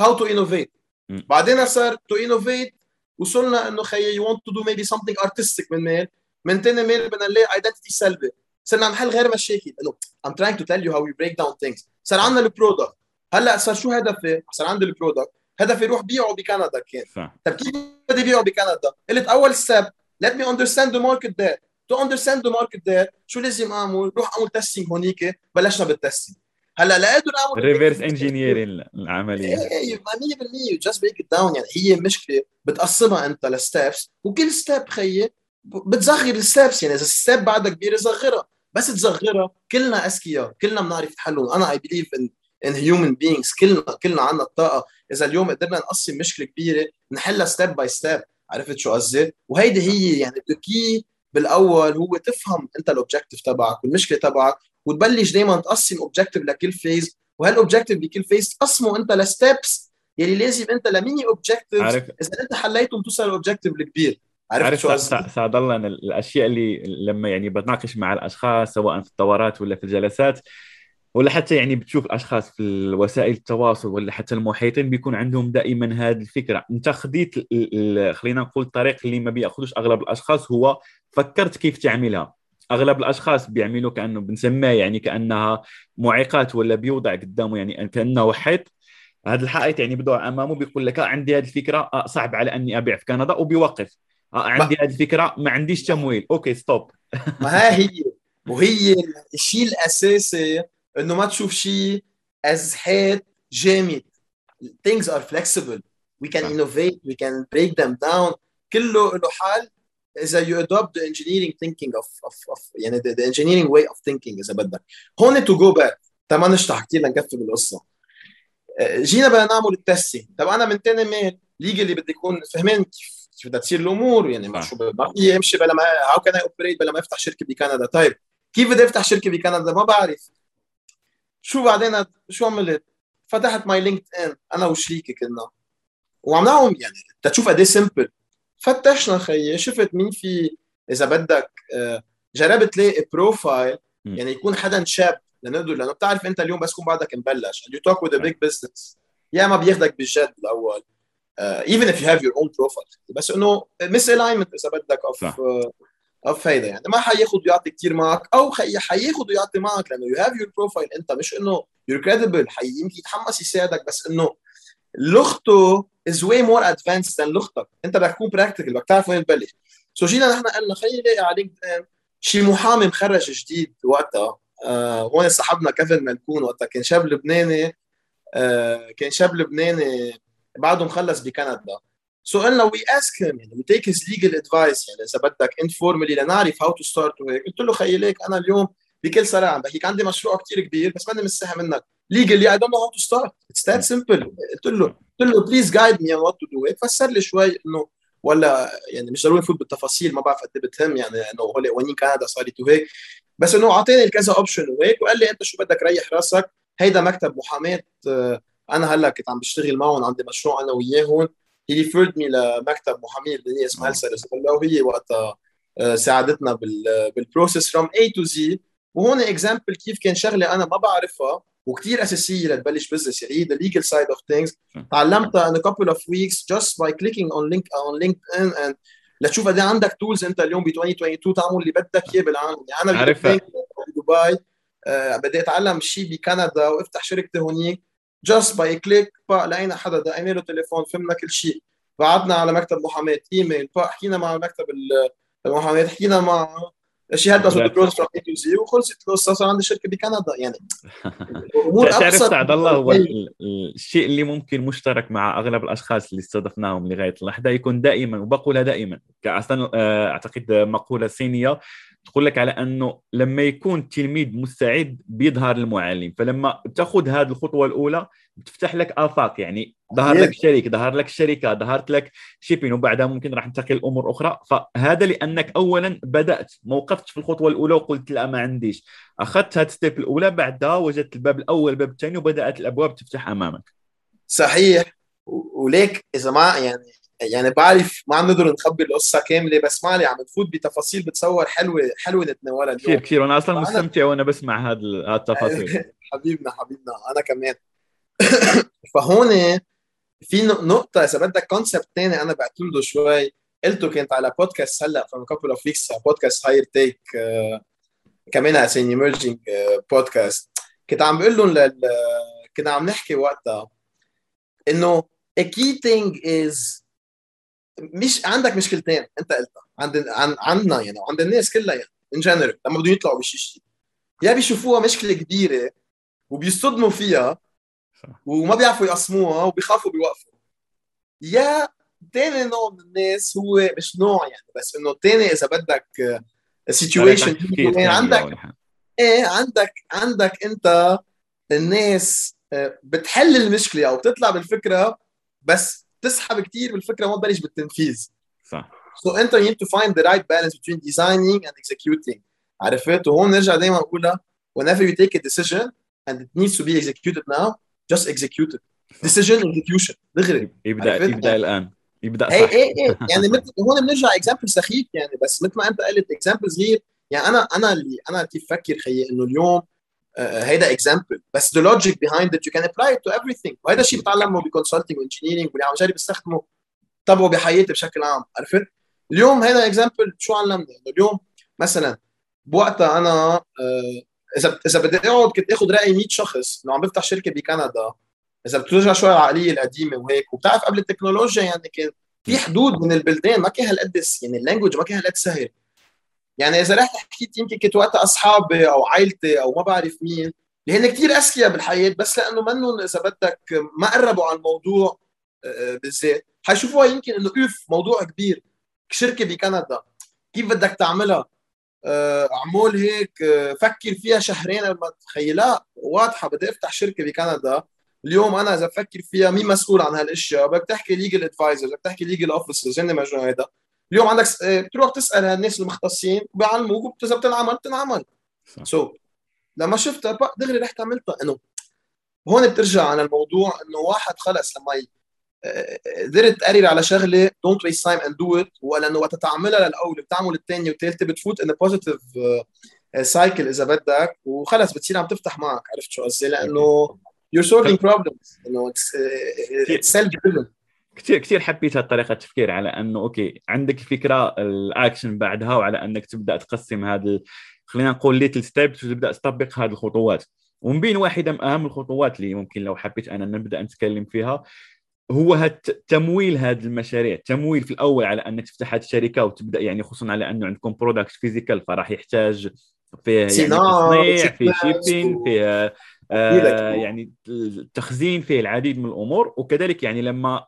how to innovate بعدين صار to innovate وصلنا إنه خيي you want to do maybe something artistic من ميل من تاني ميل بدنا نلاقي identity سلبي. صرنا نحل غير مشاكل. انه I'm trying to tell you how we break down things. صار عندنا ال product هلأ صار شو هدفي؟ صار عندي ال product هدفي روح بيعه بكندا كان. طيب كيف بدي بيعه بكندا؟ قلت أول step let me understand the market there. To understand the market there شو لازم أعمل؟ روح أعمل testing هونيك. بلشنا بال testing هلأ لقيتوا نعمل reverse engineering العملية. إيه 100% just break down يعني هي مشكلة بتقسمها أنت ل steps وكل step خيي بتصغر ال steps يعني إذا ال step بعدها كبيره صغرها بس تصغرها كلنا أذكياء كلنا بنعرف نحلهم أنا I believe أن ان human beings كلنا كلنا عندنا الطاقة. إذا اليوم قدرنا نقسم مشكلة كبيرة نحلها step by step عرفت شو قصدي؟ وهيدي هي يعني ال key بالأول هو تفهم أنت ال objective تبعك والمشكلة تبعك وتبلش دائما تقسم objective لكل phase وهال objective بكل phase تقسمه أنت ل steps يلي لازم أنت ل mini objective إذا أنت حليتهم توصل لل objective الكبير. شو سعد الله أن الأشياء اللي لما يعني بتناقش مع الأشخاص سواء في الدورات ولا في الجلسات ولا حتى يعني بتشوف الاشخاص في وسائل التواصل ولا حتى المحيطين بيكون عندهم دائما هذه الفكرة. أنت خديت خلينا نقول الطريق اللي ما بيأخذوش أغلب الأشخاص هو فكرت كيف تعملها. أغلب الأشخاص بيعملوا كأنه بنسميها يعني كأنها معيقات ولا بيوضع قدامه يعني كأنه حيط. هذا الحائط يعني بده أمامه بيقول لك آه عندي هذه الفكرة آه صعب على أني أبيع في كندا وبيوقف. عندي هذه الفكرة ما عنديش تمويل okay stop ما ها هي. وهي الشيء الأساسي إنه ما تشوف شيء as حيط جامد. Things are flexible. We can innovate. We can break them down. كله له حل إذا you adopt the engineering thinking of, of, of يعني the, the engineering way of thinking إذا بدك. هون to go back. ما نشطح كثير لنقفل القصة. جينا بدنا نعمل ال testing طب أنا من تاني ميل legally بدي يكون فهمان كيف. كيف بدها تصير الأمور يعني ما شو ما في يمشي بلا ما how can operate بلا ما يفتح شركة بكندا؟ طيب كيف بدي أفتح شركة بكندا؟ ما بعرف. شو بعدين شو عملت؟ فتحت ماي LinkedIn أنا وشريكي كنا. وعم يعني تشوف قد إيه simple فتشنا خيي شفت مين في إذا بدك آه، جربت تلاقي profile يعني يكون حدا شاب لنقدر لأنه بتعرف أنت اليوم بس تكون بعدك مبلش and you talk with a big business. يا ما بياخذك بالجد الأول. Even if you have your own profile. بس إنه misalignment إذا بدك of of هيدا يعني. ما حياخذ ويعطي كثير معك أو حياخذ ويعطي معك لأنه you have your profile أنت مش إنه you're credible يمكن يتحمس يساعدك بس إنه لغته is way more advanced than لغتك أنت بدك تكون practical بدك تعرف وين تبلش. so جينا نحن قلنا خلينا نلاقي على LinkedIn شي محامي متخرج جديد وقتها. آه هون صاحبنا كيفن ملكون وقتها. كان شاب لبناني آه كان شاب لبناني بعده مخلص بكندا. so قلنا we ask him يعني we take his legal advice يعني إذا بدك informally لنعرف how to start وهيك قلت له خيي ليك أنا اليوم بكل صراحة عم بحكيك عندي مشروع كثير كبير بس ماني مستحي منك. legally I don't know how to start it's that simple قلت له قلت له please guide me what to do هيك فسر لي شوي إنه ولا يعني مش ضروري نفوت بالتفاصيل ما بعرف قد إيه بتهم يعني إنه هول وين كندا صارت وهيك بس إنه اعطاني كذا option وهيك وقال لي أنت شو بدك ريح راسك. هيدا مكتب محاماة آه، أنا هلأ كنت عم بشتغل معهم عندي مشروع أنا وياهم. he referred me لمكتب محاميه لبنانيه اسمها هلسا رزق الله وهي وقتها آه، ساعدتنا بال process from A to Z وهون example كيف كان شغلة أنا ما بعرفها وكثير أساسية لتبلش business يعني هي the legal side of things تعلمتها in couple of weeks just by clicking on link on LinkedIn and لتشوف قد عندك tools أنت اليوم ب 2022 تعمل اللي بدك إياه بالعالم. يعني أنا عارفها. بدبي آه بدي أتعلم شيء بكندا وأفتح شركتي هونيك. just by click با لقينا حدا؟ دقينا له تليفون فهمنا كل شيء. بعدنا على مكتب محاماه إيميل با حكينا مع مكتب المحاماه حكينا مع شي the process from A to Z وخلصت القصة صار عندي شركة بكندا يعني. امور تعرف سعد الله هو الشيء اللي ممكن مشترك مع أغلب الأشخاص اللي استضفناهم لغاية اللحظه يكون دائما وبقولها دائما آه، أعتقد مقولة صينية تقول لك على أنه لما يكون تلميذ مستعد بيظهر المعلم فلما تأخذ هذه الخطوة الأولى بتفتح لك آفاق يعني ظهر لك شريك ظهر لك شركة ظهرت لك شيبين وبعدها ممكن راح ننتقل لامور أخرى. فهذا لأنك اولا بدأت ما وقفتش في الخطوة الأولى وقلت لا ما عنديش. أخذت هذه الستيب الأولى بعدها وجدت الباب الأول الباب الثاني وبدأت الأبواب تفتح أمامك. صحيح. وليك إذا ما يعني يعني بعرف ما عم نقدر نخبي القصة كاملة بس ما علي عم تفوت بتفاصيل بتصور حلوة حلوة نتناولها اليوم. كثير كثير وأنا أصلا مستمتع وأنا بسمع هذه التفاصيل. حبيبنا حبيبنا أنا كمان. فهون في نقطة إذا بدك concept ثاني أنا بعتمده شوي. قلته كنت على بودكاست هلأ a couple of weeks podcast هاير تيك كمان is an emerging podcast كنت عم بقول لهم لل... كنا عم نحكي وقتها إنه a key thing is مش عندك مشكلتين انت قلتها. عند عن عندنا يعني وعند الناس كلها يعني in general لما بدهم يطلعوا بشيء يا بيشوفوها مشكلة كبيرة وبيصطدموا فيها وما بيعرفوا يقسموها وبيخافوا بيوقفوا. يا تاني نوع من الناس هو مش نوع يعني بس إنه تاني إذا بدك situation عندك إيه عندك عندك أنت الناس آه، بتحل المشكلة أو بتطلع بالفكرة بس تسحب كثير بالفكرة وما تبلش بالتنفيذ. صح. So انت you need to find the right balance between designing and executing. عرفت؟ وهون نرجع دائما نقولها whenever you take a decision and it needs to be executed now just execute it. decision execution. دغري يبدا يبدأ الآن. يبدأ إيه، صح. اي اي اي يعني مثل هون بنرجع example سخيف يعني. بس مثل ما أنت قلت example صغير يعني أنا أنا اللي أنا كيف بفكر خيي إنه اليوم هيدا example بس the logic behind it you can apply it to everything وهذا الشيء بتعلمه ب consulting و engineering واللي عم جرب استخدمه طبعه بحياتي بشكل عام عرفت؟ اليوم هذا example شو علمني؟ إنه اليوم مثلا بوقتها أنا آه، إذا إذا بدي أقعد كنت آخذ رأي 100 شخص إنه عم بفتح شركة بكندا إذا بترجع شوي العقلية القديمة وهيك وبتعرف قبل التكنولوجيا يعني كان في حدود من البلدان ما كان هالقد يعني اللانجوج ما كان هالقد سهل يعني إذا رحت حكيت يمكن كنت وقتها أصحابي أو عائلتي أو ما بعرف مين اللي هن كثير أذكياء بالحياة بس لأنه منهم إذا بدك ما قربوا على الموضوع آه، بالذات. حيشوفوها يمكن إنه أوف موضوع كبير. شركة بكندا كيف بدك تعملها؟ آه، عمول هيك آه، فكر فيها شهرين قبل ما تخيلها واضحة بدي أفتح شركة بكندا. اليوم أنا إذا بفكر فيها مين مسؤول عن هالأشياء؟ بدك تحكي legal advisor بدك تحكي legal officers هن مجموعه هيدا. اليوم عندك بتروح آه، تسأل الناس المختصين وبيعلموك اذا بتنعمل بتنعمل so so, لما شفتها دغري رحت عملتها انه هون بترجع على الموضوع إنه واحد خلص لما قدرت تقرر على شغلة don't waste time and do it ولا إنه وقت تعملها للأول بتعمل الثانية والثالثه بتفوت in positive cycle إذا بدك. وخلص بتصير عم تفتح معك عرفت شو قصدي؟ لأنه you're solving problems. إنه it's self driven كثير كثير حبيت هالطريقة التفكير على أنه أوكي عندك فكرة الأكشن بعدها وعلى أنك تبدأ تقسم هذا خلينا نقول little steps وتبدا تطبق هذه الخطوات. ومن بين واحدة من أهم الخطوات اللي ممكن لو حبيت أنا نبدأ نتكلم فيها هو تمويل هذه المشاريع. تمويل في الأول على أنك تفتح هذه الشركة وتبدأ يعني خصوصا على أنه عندكم product physical فراح يحتاج فيه يعني تصنيع فيه shipping فيه آه يعني التخزين فيه العديد من الأمور. وكذلك يعني لما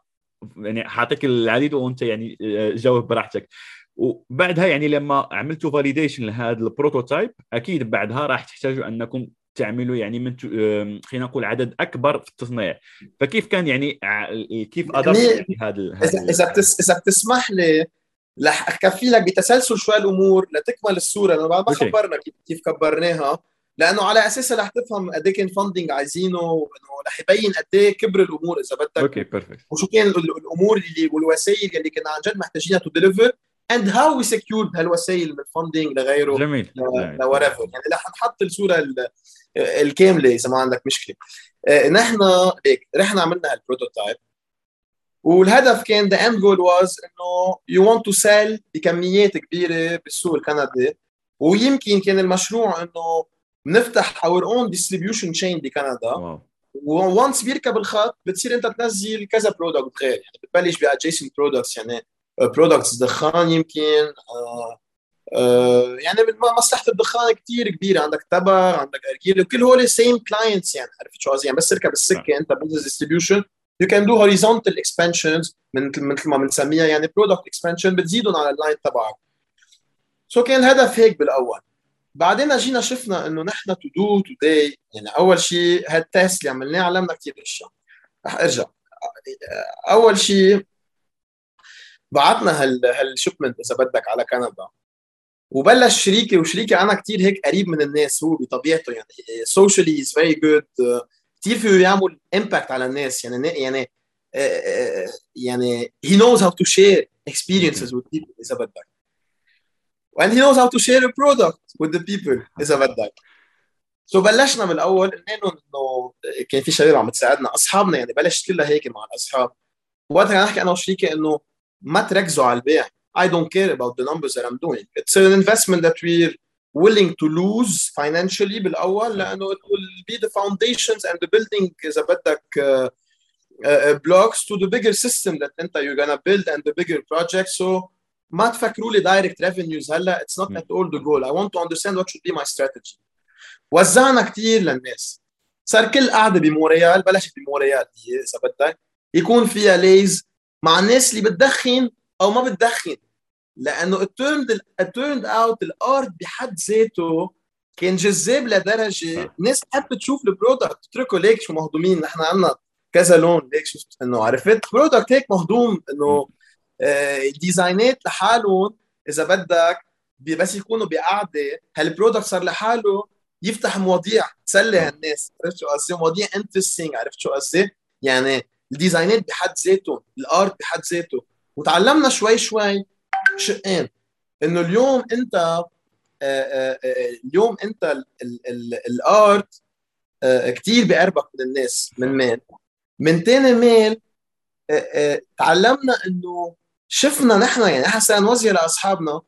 يعني حاعطيك العديد وانت يعني آه، جاوب براحتك. وبعدها يعني لما عملتوا validation لهذا ال prototype أكيد بعدها راح تحتاجوا أنكم تعملوا يعني من خلينا نقول عدد أكبر في التصنيع. فكيف كان يعني كيف أدرت يعني هذا إذا إذا بتسمح لي رح أكفي لك بتسلسل شوي الأمور لتكمل الصورة لأنه ما خبرنا كيف كبرناها. لأنه على اساسها رح تفهم قد إيه كان funding عايزينه انه رح يبين قد إيه كبر الأمور إذا بدك. okay perfect وشو كان الأمور اللي والوسائل اللي كنا عن جد محتاجينها to deliver and how we secured هالوسائل من ال funding لغيره جميل. however يعني رح نحط الصورة الكاملة إذا ما عندك مشكلة. آه، نحن هيك رحنا عملنا هال prototype والهدف كان the end goal was إنه you want to sell بكميات كبيرة بالسوق الكندي. ويمكن كان المشروع إنه بنفتح our own distribution chain بكندا. و once بيركب الخط بتصير انت تنزل كذا product غير. يعني بتبلش ب adjacent products يعني products دخان يمكن آه آه يعني مصلحة الدخان كثير كبيرة. عندك paper عندك ارجيل وكل هول same clients يعني عرفت شو قصدي؟ يعني بس تركب السكة أنت business distribution you can do horizontal expansions مثل مثل ما بنسميها يعني product expansion بتزيدهم على ال line تبعك. so كان الهدف هيك بالأول. بعدين جينا شفنا إنه نحن to do today يعني أول شيء هال test اللي عملناه علمنا كثير أشياء. رح أرجع. أول شيء بعتنا هال إذا بدك على كندا. وبلش شريكي وشريكي أنا كثير هيك قريب من الناس هو بطبيعته يعني socially is very good كثير فيه يعمل impact على الناس يعني يعني آه، آه، يعني he knows how to share experiences with people إذا بدك. and he knows how to share a product with the people اذا بدك سو so بلشنا من الاول قلنا لهم انه كان في شباب عم تساعدنا اصحابنا يعني بلشت كلها هيك مع الاصحاب وقتها نحكي انا وشريكي انه ما تركزوا على البيع I don't care about the numbers that I'm doing it's an investment that we're willing to lose financially بالاول لانه it will be the foundations and the building اذا بدك uh, uh, blocks to the bigger system that انت you're gonna build and the bigger project so ما تفكروا لي direct revenues هلا. it's not at all the goal I want to understand what should be my strategy وزعنا كثير للناس. صار كل قعده بمونريال بلشت بمونريال. هي إذا بدك. يكون فيها Laze مع الناس اللي بتدخن أو ما بتدخن. لأنه التيرند التيرند اوت الارت بحد ذاته كان جذاب لدرجة الناس بتحب تشوف ال product اتركوا ليك شو مهضومين. نحن عندنا كذا لون. ليك شفت إنه عرفت؟ product هيك مهضوم إنه ال designات آه، لحالهم إذا بدك بس يكونوا بقعدة. هال product صار لحاله يفتح مواضيع تسلي هالناس. عرفت شو قصدي؟ مواضيع interesting عرفت شو قصدي؟ يعني ال designات بحد ذاتهم ال art بحد ذاته. وتعلمنا شوي شوي شقين. إنه اليوم أنت آه، آآ آه، اليوم أنت ال art كثير بقربك من الناس من ميل من تاني ميل تعلمنا إنه شفنا نحن يعني حسنا نوزع لاصحابنا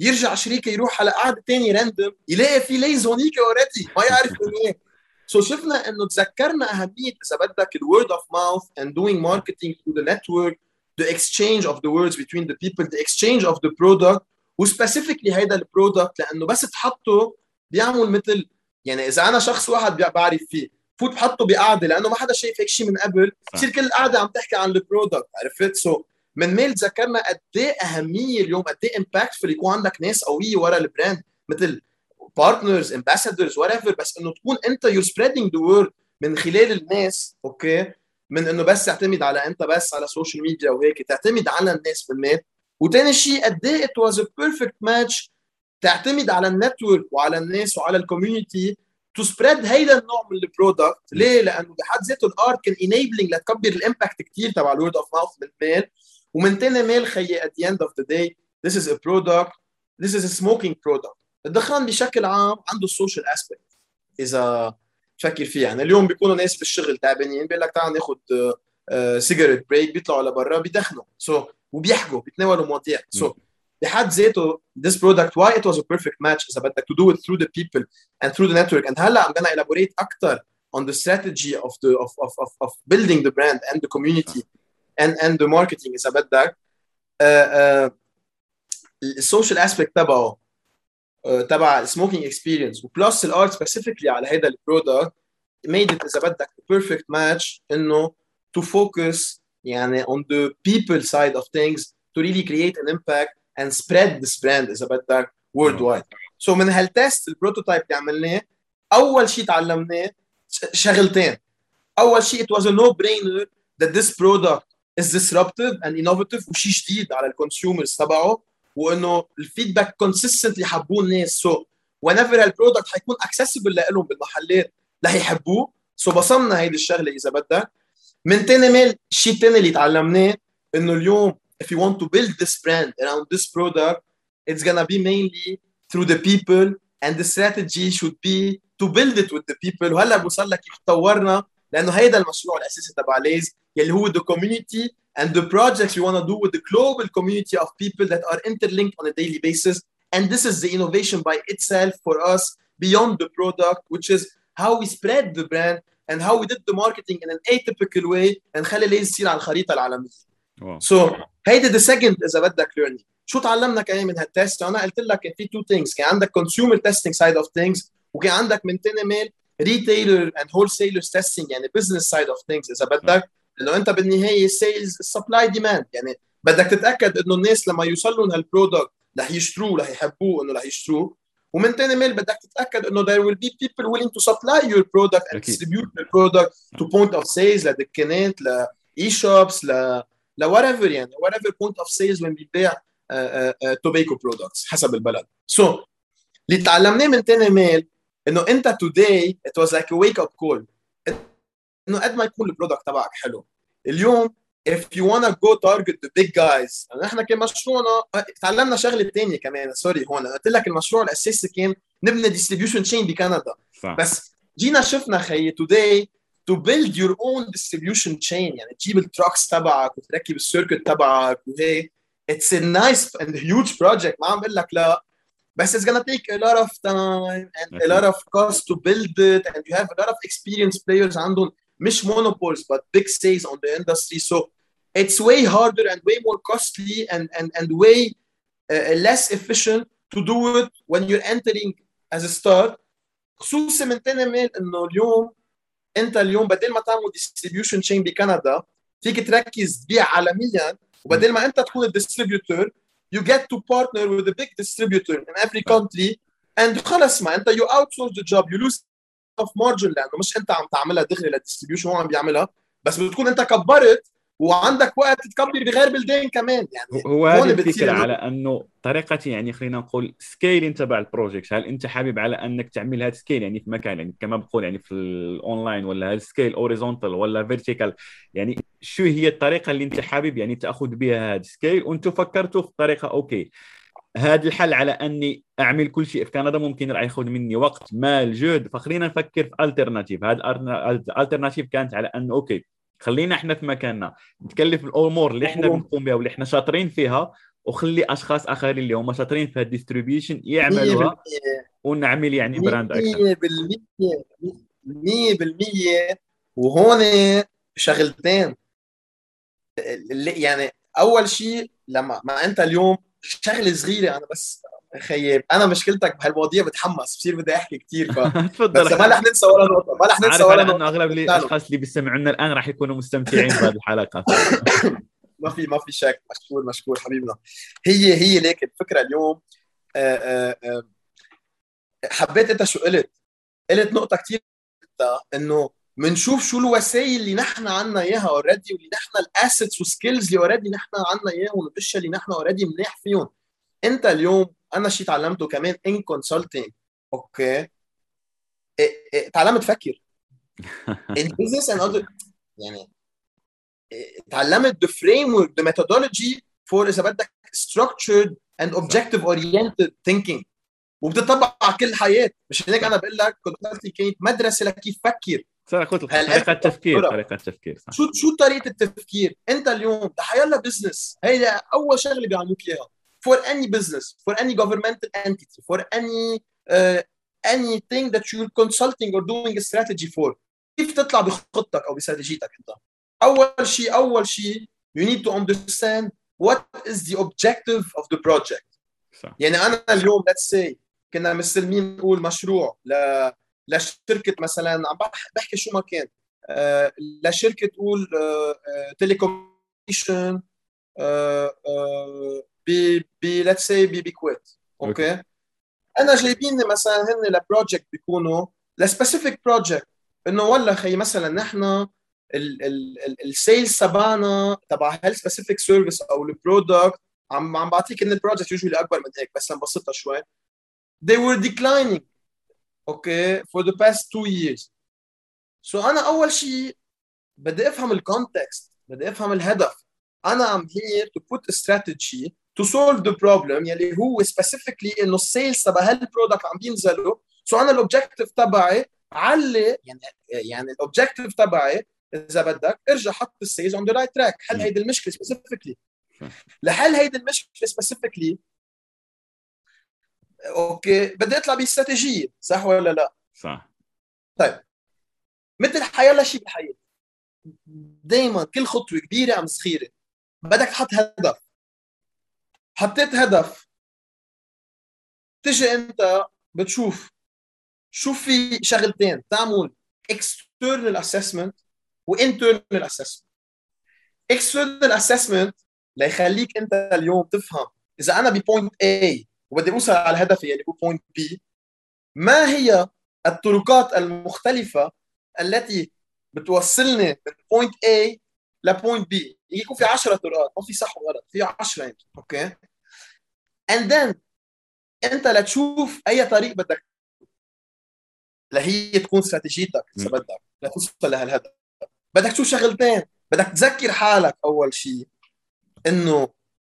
يرجع شريكه يروح على قعدة ثانية random يلاقي في Laze هونيك already ما يعرف من إيه. so شفنا إنه تذكرنا أهمية إذا بدك ال word of mouth and doing marketing through the network the exchange of the words between the people the exchange of the product و specifically هيدا ال product لأنه بس تحطه بيعمل مثل يعني إذا أنا شخص واحد بعرف فيه فوت بحطه بقعدة لأنه ما حدا شايف هيك شيء من قبل بصير كل قعده عم تحكي عن ال product عرفت؟ so من ميل ذكرنا قد إيه أهمية اليوم قد إيه impactful يكون عندك ناس قوية ورا ال brand مثل partners ambassadors whatever بس إنه تكون أنت you're spreading the word من خلال الناس أوكي؟ من إنه بس تعتمد على أنت بس على ال social media وهيك تعتمد على الناس بالنت. وثاني شيء قد إيه it was a perfect match تعتمد على ال network وعلى الناس وعلى ال community to spread هيدا النوع من ال product ليه؟ لأنه بحد ذاته ال art كان enabling لتكبر ال impact كثير تبع ال word of mouth بالميل ومن تاني ميل خيي at the end of the day this is a product this is a smoking product الدخان بشكل عام عنده ال social aspect اذا تفكر فيه يعني اليوم بيكونوا ناس بالشغل تعبانين بيقول لك تعال ناخذ cigarette break بيطلعوا لبرا بيدخنوا so, وبيحكوا بيتناولوا مواضيع so, بحد ذاته this product why it was a perfect match اذا بدك to do it through the people and through the network and هلا I'm gonna elaborate أكثر on the strategy of the of, of, of, of building the brand and the community and and the marketing اذا بدك ال social aspect تبعه تبع ال smoking experience و plus ال art specifically على هذا ال product made it اذا بدك the perfect match إنه to focus يعني on the people side of things to really create an impact and spread this brand اذا بدك worldwide. so من هال test ال prototype اللي عملناه أول شيء تعلمناه شغلتين. أول شيء it was a no brainer that this product is disruptive and innovative وشيء جديد على ال consumers تبعه وإنه ال feedback consistently حبوه الناس. so whenever هال product حيكون accessible لهم بالمحلات رح يحبوه so بصمنا هيدي الشغلة إذا بدك من تاني ميل الشيء الثاني اللي تعلمناه إنه اليوم if you want to build this brand around this product it's gonna be mainly through the people and the strategy should be to build it with the people. وهلأ بوصل لك كيف تطورنا لأنه هيدا المشروع الأساسي تبع ليز يلي هو the community and the projects we want to do with the global community of people that are interlinked on a daily basis and this is the innovation by itself for us beyond the product which is how we spread the brand and how we did the marketing in an atypical way نخلي ليز يصير على الخريطه العالميه سو so, هيدي the second اذا بدك learning شو تعلمنا كمان من هالتست انا قلت لك في تو ثينجز كان عندك consumer testing side of things وكان عندك من تاني ميل retailer and wholesalers testing يعني business side of things اذا بدك انه أنت بالنهاية sales supply demand يعني بدك تتأكد إنه الناس لما يوصل لهم هال product رح يشتروه رح يحبوه إنه رح يشتروه. ومن ثاني ميل بدك تتأكد إنه there will be people willing to supply your product and distribute your product to point of sales لدكانات ل any shops ل ل whatever يعني whatever point of sales وين بيبيع tobacco products حسب البلد. so, اللي تعلمناه من ثاني ميل إنه أنت today it was like a wake up call. إنه قد ما يكون ال product تبعك حلو. اليوم if you wanna go target the big guys يعني إحنا كان مشروعنا تعلمنا شغلة ثانية كمان sorry هون قلت لك المشروع الأساسي كان نبني ديستريبيوشن تشين بكندا. صح. بس جينا شفنا خيي today to build your own distribution chain يعني تجيب التراكس تبعك وتركب السيركت تبعك وهي it's a nice and huge project ما عم بقول لك لا. بس it's gonna take a lot of time and a lot of cost to build it and you have a lot of experienced players عندهم مش monopoles but big stays on the industry so it's way harder and way more costly and and and way uh, less efficient to do it when you're entering as a start خصوصي من تاني ميل انه اليوم انت اليوم بدل ما تعمل ديستريبيوشن تشين بكندا فيك تركز تبيع عالميا وبدل ما انت تكون الديستريبيوتور you get to partner with a big distributor in every country and خلص ما انت you outsource the job you lose of margin لأنه مش أنت عم تعملها دغري لل distribution هو عم بيعملها. بس بتكون أنت كبرت وعندك وقت تكبر بغير بلدان كمان يعني هو هذه الفكرة على أنه طريقه يعني خلينا نقول scaling تبع ال project هل أنت حابب على أنك تعمل هذا scale يعني في مكان يعني كما بقول يعني في الاونلاين ولا هل scale horizontal ولا vertical يعني شو هي الطريقة اللي أنت حابب يعني تأخذ بها هذا scale وأنتم فكرتوا في طريقة okay هذا الحل على أني أعمل كل شيء في كندا ممكن راح ياخذ مني وقت مال جهد. فخلينا نفكر في alternative هذا ال alternative كانت على انه okay خلينا إحنا في مكاننا. نتكلف الأمور اللي إحنا بنقوم بها واللي إحنا شاطرين فيها وخلي أشخاص آخرين اللي هم شاطرين في ال distribution يعملوها ونعمل يعني brand أكثر. 100% وهون شغلتين. يعني أول شيء لما ما أنت اليوم شغلة صغيرة أنا بس خيب. أنا مشكلتك بهالمواضيع بتحمس بصير بدي أحكي كثير ف بس ما رح ننسى ولا نقطة ما رح ننسى ولا نقطه إنه أغلب الأشخاص اللي بيسمعونا الآن رح يكونوا مستمتعين بهذه الحلقة. ما في ما في شك. مشكور مشكور حبيبنا. هي هي ليك الفكرة اليوم. آآ آه، آآ آه، آه، حبيت أنت شو قلت؟ قلت نقطة كثير إنه بنشوف شو الوسائل اللي نحن عنا إياها already واللي نحن ال assets وال skills اللي already نحن عنا إياهم والاشياء اللي نحن already منيح فيهم. أنت اليوم أنا شيء تعلمته كمان in consulting Okay. تعلمت تفكر. in business and يعني تعلمت the framework the methodology for إذا بدك structured and objective oriented thinking. وبتطبق على كل الحياة. مش هيك أنا بقول لك consulting كانت مدرسة لكيف فكر. طريقة التفكير طريقة التفكير صح. شو شو طريقة التفكير؟ أنت اليوم حيلا business هي أول شغلة بيعلموك اياها for any business for any governmental entity for any uh, anything that you're consulting or doing a strategy for. كيف تطلع بخطتك أو باستراتيجيتك أنت؟ أول شيء أول شيء you need to understand what is the objective of the project. صح. يعني أنا اليوم let's say كنا مستلمين نقول مشروع ل لشركه مثلا عم بحكي شو ما كان. آه، لشركه تقول telecommunication ب ب let's say بكويت okay. أنا جايبين مثلا هن ل project بيكونوا ل specific project إنه والله خي مثلا نحن ال sales تبعنا تبع هال specific service أو ال product عم عم بعطيك إن ال project usually اكبر من هيك بس نبسطها شوي. They were declining. okay for the past two years. so أنا أول شيء بدي أفهم ال context بدي أفهم الهدف أنا here to put a strategy to solve the problem يلي هو specifically إنه ال sales تبع هال product عم بينزلوا so أنا ال objective تبعي علي يعني يعني ال objective تبعي إذا بدك ارجع حط ال sales on the right track حل هيدي المشكلة specifically لحل هيدي المشكلة specifically okay. بدي أطلع باستراتيجية صح ولا لا؟ صح. طيب. مثل حيلا شيء بالحياة دائما كل خطوة كبيرة ام صغيره بدك تحط هدف. حطيت هدف. تجي أنت بتشوف شو في شغلتين تعمل external assessment و internal assessment. external assessment ليخليك أنت اليوم تفهم إذا أنا ب point A وبدي اوصل على هدفي اللي هو point B. ما هي الطرقات المختلفة التي بتوصلني من point A ل point B يكون في 10 طرقات ما في صح وغلط في 10 يمكن okay؟ And then أنت لتشوف أي طريق بدك لهي تكون استراتيجيتك إذا بدك لتوصل لهالهدف بدك تشوف شغلتين بدك تذكر حالك أول شيء إنه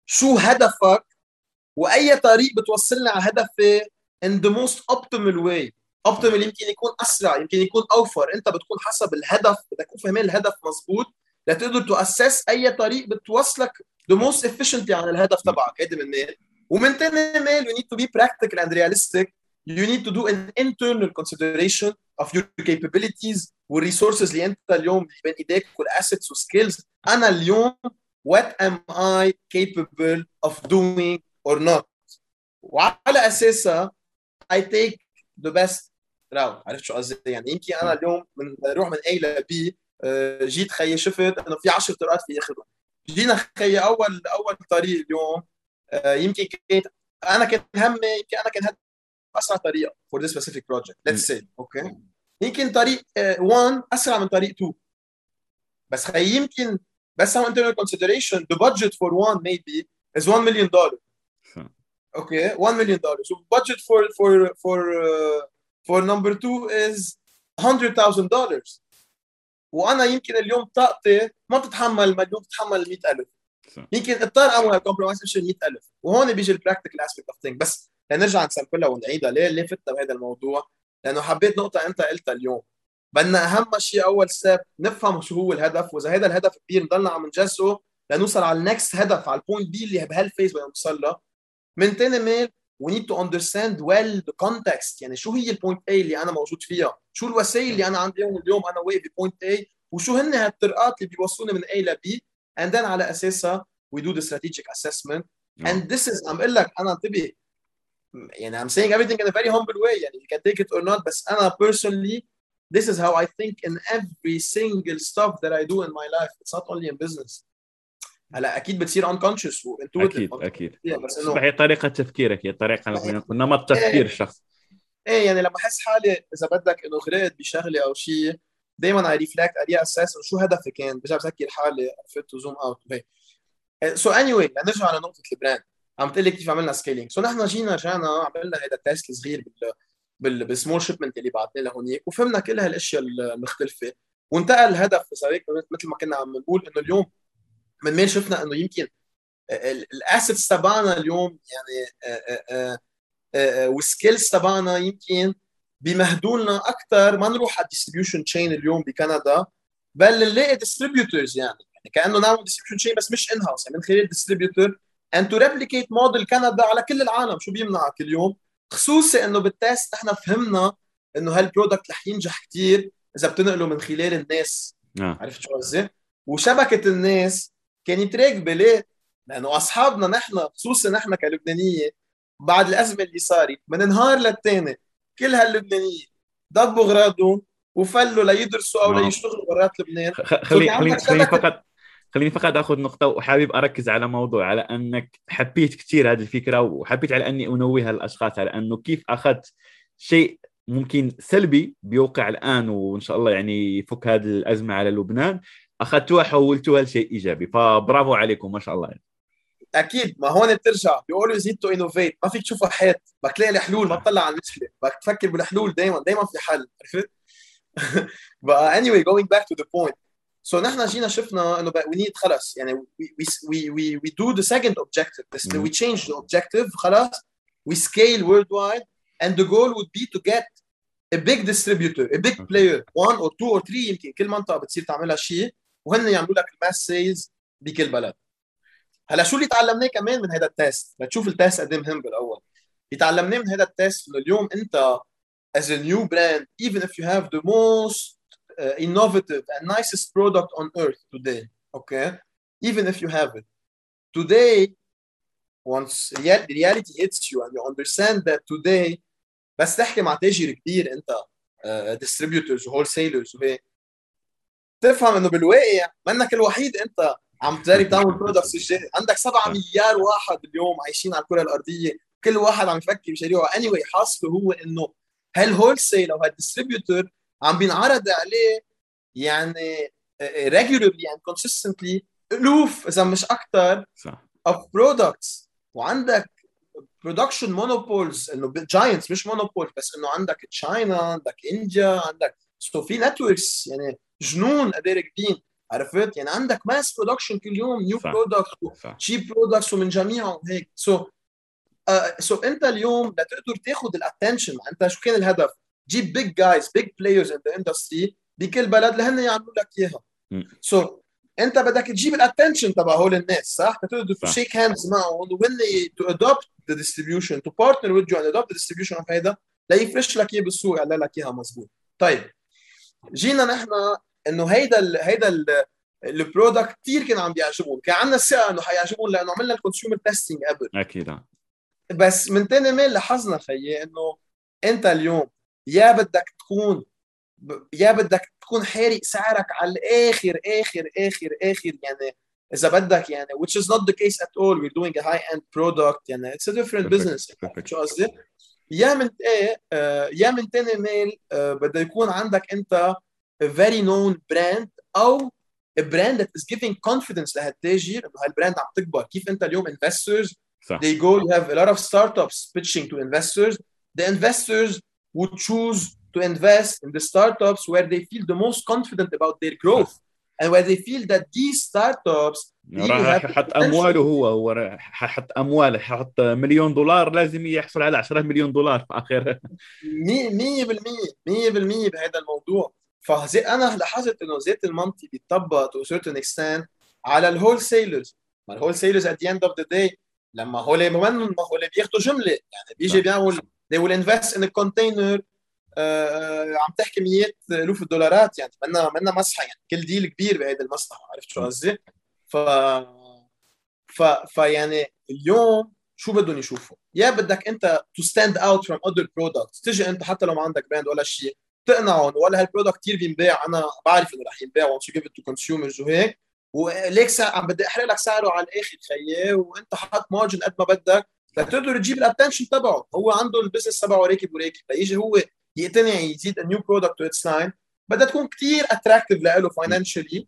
شو هدفك وأي طريق بتوصلنا على هدفي in the most optimal way. Optimal يمكن يكون أسرع يمكن يكون أوفر. أنت بتكون حسب الهدف بدك تكون فاهمين الهدف مزبوط لتقدر تؤسس أي طريق بتوصلك the most efficiently على الهدف تبعك. هيدي من ميل ومن ثاني ميل you need to be practical and realistic. You need to do an internal consideration of your capabilities وال resources اللي أنت اليوم بين إيديك وال assets وال skills أنا اليوم what am I capable of doing or not. وعلى أساسها I take the best route. عرفت شو قصدي؟ يعني يمكن أنا اليوم من أروح من A ل B آه، جيت خيي شفت إنه في 10 طرقات في اخذهم جينا خيي أول أول طريق اليوم آه، يمكن كنت أنا كان همي يمكن أنا كان أسرع طريقة for this specific project. Let's say. أوكي. okay. يمكن طريق 1 آه، أسرع من طريق 2 بس خي يمكن بس some internal consideration the budget for one maybe is 1 million dollar okay 1 million dollar so budget for for for uh, for number 2 is 100,000 dollars. وأنا يمكن اليوم طاقتي ما بتتحمل مليون بتتحمل 100,000 يمكن اضطر اعمل compromise اشيل 100000 وهون بيجي ال practical aspect of thing بس لنرجع ن sample ها ونعيدها. ليه؟ ليه فتنا بهذا الموضوع؟ لأنه حبيت نقطة أنت قلتها اليوم. بدنا أهم شيء أول step نفهم شو هو الهدف. وإذا هذا الهدف كبير نضلنا عم نجزئه لنوصل على ال next هدف على ال point B اللي بهال phase بدنا نوصل لها من ثاني ميل we need to understand well the context يعني شو هي ال point A اللي أنا موجود فيها شو الوسائل اللي أنا عندي اليوم أنا واقف ب point A وشو هن هالطرقات اللي بيوصلوني من A ل B and then على اساسها we do the strategic assessment and this is عم بقول لك أنا انتبه يعني I'm saying everything in a very humble way يعني you can take it or not بس أنا personally this is how I think in every single stuff that I do in my life it's not only in business هلا أكيد بتصير unconscious أكيد أكيد. بس إنه هي طريقة تفكيرك هي طريقة نمط تفكير إيه. الشخص إيه يعني لما أحس حالي إذا بدك إنه غرقت بشغلة أو شيء دائما I reflect اري أساس شو هدفي كان برجع بذكر حالي عرفت zoom out وهيك so anyway لنرجع لنقطة ال brand عم تقول لي كيف عملنا scaling so نحن جينا رجعنا عملنا هذا ال test الصغير بال بال بال small shipment اللي بعثنا لهونيك وفهمنا كل هالأشياء المختلفة. وانتقل الهدف مثل ما كنا عم نقول إنه اليوم من مين شفنا إنه يمكن ال assets تبعنا اليوم يعني وال skills تبعنا يمكن بيمهدوا لنا أكثر ما نروح على ال distribution chain اليوم بكندا بل نلاقي distributors يعني. يعني كأنه نعمل distribution chain بس مش in-house يعني من خلال distributor and to replicate model كندا على كل العالم. شو بيمنعك اليوم؟ خصوصي إنه بال test نحن فهمنا إنه هال product رح ينجح كثير إذا بتنقله من خلال الناس. آه. عرفت شو قصدي؟ وشبكة الناس كانت راكبه ليه؟ لأنه أصحابنا نحن خصوصا نحن كلبنانية بعد الأزمة اللي صارت من نهار للثاني كل هاللبنانية ضبوا أغراضهم وفلوا ليدرسوا أو ليشتغلوا برات لبنان. خليني خليني فقط خليني فقط آخذ نقطة وحابب أركز على موضوع على أنك حبيت كثير هذه الفكرة وحبيت على أني أنوه الاشخاص على أنه كيف أخذت شيء ممكن سلبي بيوقع الآن وإن شاء الله يعني يفك هذه الأزمة على لبنان. أخذتوها حولتوها لشيء إيجابي. فبرافو عليكم ما شاء الله. يعني. أكيد. ما هون بترجع. you always need to innovate ما فيك تشوفها حيط. بدك تلاقي الحلول ما تطلع على المشكلة. بدك تفكر بالحلول دائما دائما في حل. عرفت بقى anyway going back to the point. So نحن جينا شفنا إنه we need خلص. يعني we, we, we do the second objective. This, mm. we change the objective. خلاص we scale worldwide. And the goal would be to get a big distributor a big player. One or two or three يمكن. كل منطقة بتصير تعملها شيء. وهن يعملوا لك ال mass sales بكل بلد هلا شو اللي تعلمناه كمان من هذا ال test لتشوف ال test قد إيه مهم بالأول. يتعلمناه من هذا ال test إنه اليوم أنت as a new brand even if you have the most uh, innovative and nicest product on earth today okay? Even if you have it. Today once reality hits you and you understand that today بس تحكي مع تاجر كبير أنت distributors وهول وهيك تفهم إنه بالواقع منك الوحيد أنت عم تجرب تعمل products الجاهز عندك 7 مليار واحد اليوم عايشين على الكرة الأرضية. كل واحد عم يفكر بمشاريعه anyway حاصله هو إنه هال wholesale أو هال distributor عم بينعرض عليه يعني regularly and consistently ألوف إذا مش أكثر صح. of products وعندك production monopols إنه giants مش monopol بس إنه عندك China عندك India عندك so في networks يعني جنون راكبين عرفت؟ يعني عندك mass production كل يوم new product cheap products ومن جميعهم هيك. so so أنت اليوم لتقدر تاخذ ال attention أنت شو كان الهدف؟ جيب big guys big players in the industry بكل بلد لهن يعملوا لك اياها so so, أنت بدك تجيب ال attention تبع هول الناس صح؟ تقدر to shake hands معهم وين to adopt the distribution to partner with you and adopt the distribution of هيدا ليفرش لك إياه بالسوق يعمل لك إياها مضبوط طيب جينا نحن إنه هيدا ال هيدا ال product كثير كان عم بيعجبهم كان عندنا الثقة إنه حيعجبهم لأنه عملنا ال consumer testing قبل أكيد بس من تاني ميل لاحظنا خيي إنه أنت اليوم يا بدك تكون يا بدك تكون حارق سعرك على الآخر آخر آخر آخر يعني إذا بدك يعني which is not the case at all we're doing a high end product يعني it's a different perfect. business perfect. شو قصدي؟ يا من إيه آه يا من تاني ميل آه بده يكون عندك أنت a very known brand أو a brand that is giving confidence لهالتاجر انه هالبراند عم تكبر كيف انت اليوم investors صح. they go you have a lot of startups pitching to investors the investors would choose to invest in the startups where they feel the most confident about their growth and where they feel that these startups راح يحط امواله هو هو يحط امواله حط مليون دولار لازم يحصل على 10 مليون دولار في اخر 100% 100% بهذا الموضوع فزي أنا لاحظت إنه ذات المنطق بيطبق to certain extent على ال wholesalers ما ال wholesalers at the end of the day لما هول ما هول بياخذوا جملة. يعني بيجي بيعمل they will invest in a container آه عم تحكي مئات الوف الدولارات يعني منا منا مسحه يعني كل deal كبير بهيدي المصلحه عرفت شو قصدي؟ ف ف فيعني اليوم شو بدهم يشوفوا؟ يا بدك أنت to stand out from other products تجي أنت حتى لو ما عندك brand ولا شيء تقنعهم ولا هال product كثير بينباع. أنا بعرف إنه رح ينباع once you give to consumers وهيك. وليك. عم بدي أحرق لك سعره على الآخر خيي وأنت حاط margin قد ما بدك لتقدر تجيب ال attention تبعه. هو عنده ال business تبعه راكب وراكب. ليجي هو يقتنع يزيد new product to its line بدها تكون كثير اتراكتيف له فاينانشالي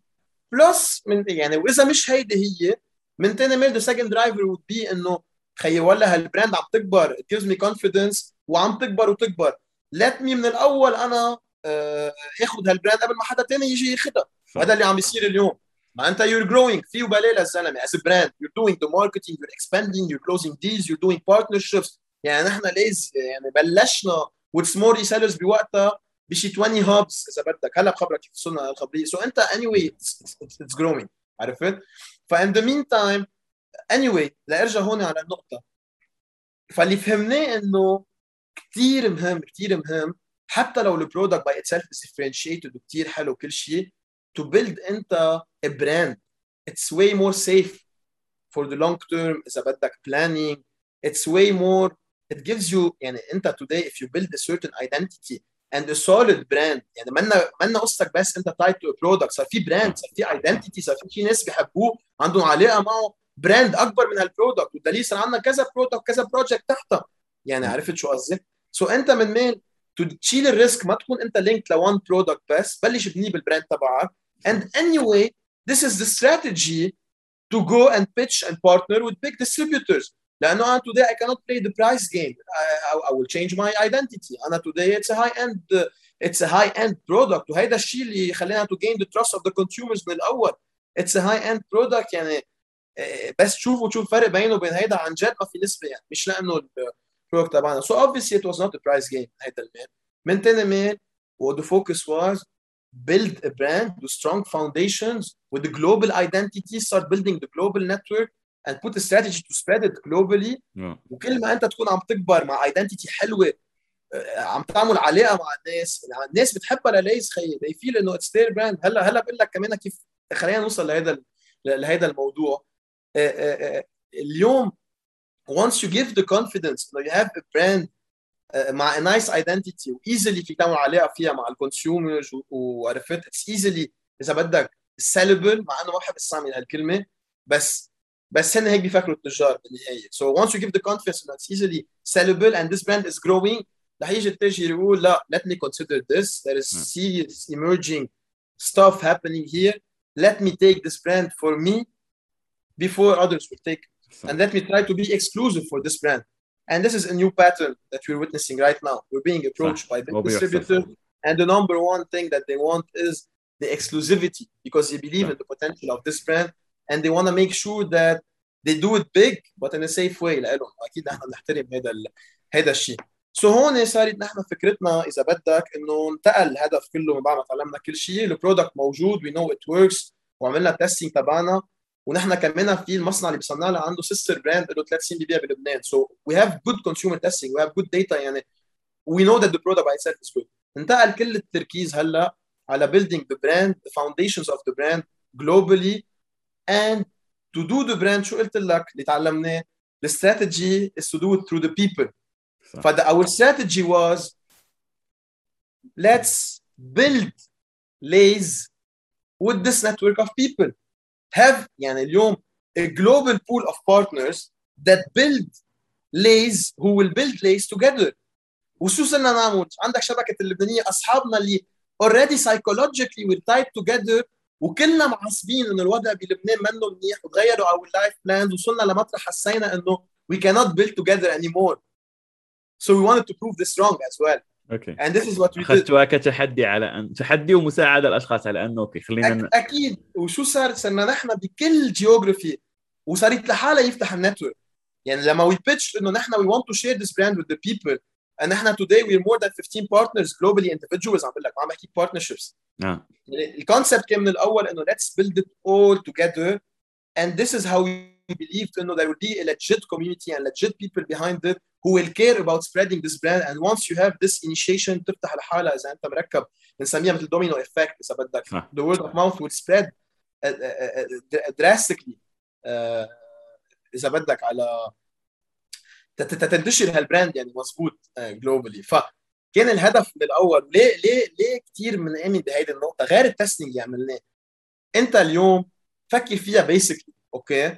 بلس من يعني وإذا مش هيدي هي من تاني ميل ذا سكند درايفر وود بي إنه خيي ولا هالبراند عم تكبر. Gives me confidence وعم تكبر وتكبر. Me من الأول أنا آه، اخذ هالبراند قبل ما حدا تاني يجي ياخذها وهذا اللي عم بيصير اليوم. ما أنت you're growing. في وبلاء للزلمة. As a brand you're doing the marketing you're expanding you're closing deals you're doing partnerships. يعني نحن ليز يعني بلشنا with small resellers بوقتها بشي 20 hubs إذا بدك. هلا بخبرك كيف وصلنا للخبريه so أنت anyway it's, it's, it's growing. عرفت؟ فا in the meantime anyway لأرجع هون على النقطة. فاللي فهمناه إنه كثير مهم كثير مهم. حتى لو ال product by itself is differentiated وكثير حلو وكل شيء to build a brand. It's way more safe for the long term إذا بدك planning. It's way more it gives you يعني انت today if you build a certain identity and a solid brand. يعني منا منا قصتك بس انت to a product. صار في brand صار في identity صار في ناس بيحبوه عندهم علاقه معه. brand أكبر من هال product والدليل صار عندنا كذا product كذا project تحتها. يعني عرفت شو قصدي؟ so انت من مين تشيل ال risk ما تكون انت linked ل one product بس بلش ابنيه بال brand تبعك and anyway this is the strategy to go and pitch and partner with big distributors لأنه أنا today I cannot play the price game I, I will change my identity أنا today it's a high end it's a high end product وهيدا الشيء اللي يخلينا to gain the trust of the consumers من الأول it's a high end product يعني بس تشوفوا تشوف فرق بينه وبين هيدا عن جد ما في نسبه يعني مش لأنه البرودكت تبعنا so obviously it was not a price game هيدا المين من تاني what the focus was build a brand with strong foundations with the global identity start building the global network and put a strategy to spread it globally. وكل ما أنت تكون عم تكبر مع identity حلوة آه، عم تعمل علاقه مع الناس. يعني الناس بتحبها لليز خيي they feel إنه it's their brand هلا هلا بقول لك كمان كيف خلينا نوصل لهذا لهذا الموضوع. آه، آه، اليوم once you give the confidence انه you have a brand آه، مع a nice identity وايزلي فيك تعمل علاقه فيها مع الكونسيومرز وعرفت اتس ايزلي اذا بدك sellable مع انه ما بحب استعمل هالكلمه بس بس هن هيك بيفكروا التجار بالنهايه so once you give the confidence that it's easily sellable and this brand is growing رح يجي التاجر يقول لا let me consider this there is serious emerging stuff happening here let me take this brand for me before others will take it صح. and let me try to be exclusive for this brand and this is a new pattern that we're witnessing right now we're being approached by big هو بيحصل. distributors and the number one thing that they want is the exclusivity because they believe in the potential of this brand and they want to make sure that they do it big but in a safe way لهم واكيد نحن بنحترم هذا ال... هذا الشيء سو so هون صارت نحن فكرتنا اذا بدك انه انتقل الهدف كله من بعد ما تعلمنا كل شيء البرودكت موجود وي نو ات وركس وعملنا تيستينج تبعنا ونحن كمان في المصنع اللي بيصنع لنا عنده sister brand له ثلاث سنين بيبيع بلبنان so we have good consumer testing we have good data يعني we know that the product by itself is good انتقل كل التركيز هلا على building the brand the foundations of the brand globally and to do the brand شو قلت لك اللي تعلمناه the strategy is to do it through the people صح. ف our strategy was let's build lays with this network of people have يعني اليوم a global pool of partners that build lays who will build lays together وشو صرنا نعمل؟ عندك شبكه اللبنانيه اصحابنا اللي already psychologically we're tied together وكلنا معصبين انه الوضع بلبنان منه منيح وتغيروا our life plans وصلنا لمطرح حسينا انه we cannot build together anymore. So we wanted to prove this wrong as well. Okay. And this is what we اخذتها كتحدي على ان تحدي ومساعدة الأشخاص على انه okay خلينا أك... أكيد. وشو صار؟ صرنا نحن بكل geography وصارت لحالها يفتح ال network. يعني لما we pitch إنه نحن we want to share this brand with the people ان نحن today we more than 15 partners globally individuals عم بقول لك ما عم بحكي partnerships نعم ال concept كان من الأول إنه let's build it all together and this is how we believe إنه there will be a legit community and legit people behind it who will care about spreading this brand. And once you have this initiation تفتح لحالها إذا أنت مركب بنسميها مثل domino effect إذا بدك. صح the word of mouth will spread uh, uh, uh, drastically. إذا بدك على تنتشر هال brand يعني مضبوط globally فكان الهدف من الأول ليه ليه ليه كثير بنآمن بهيدي النقطة؟ غير ال testing اللي عملناه. أنت اليوم فكر فيها basically okay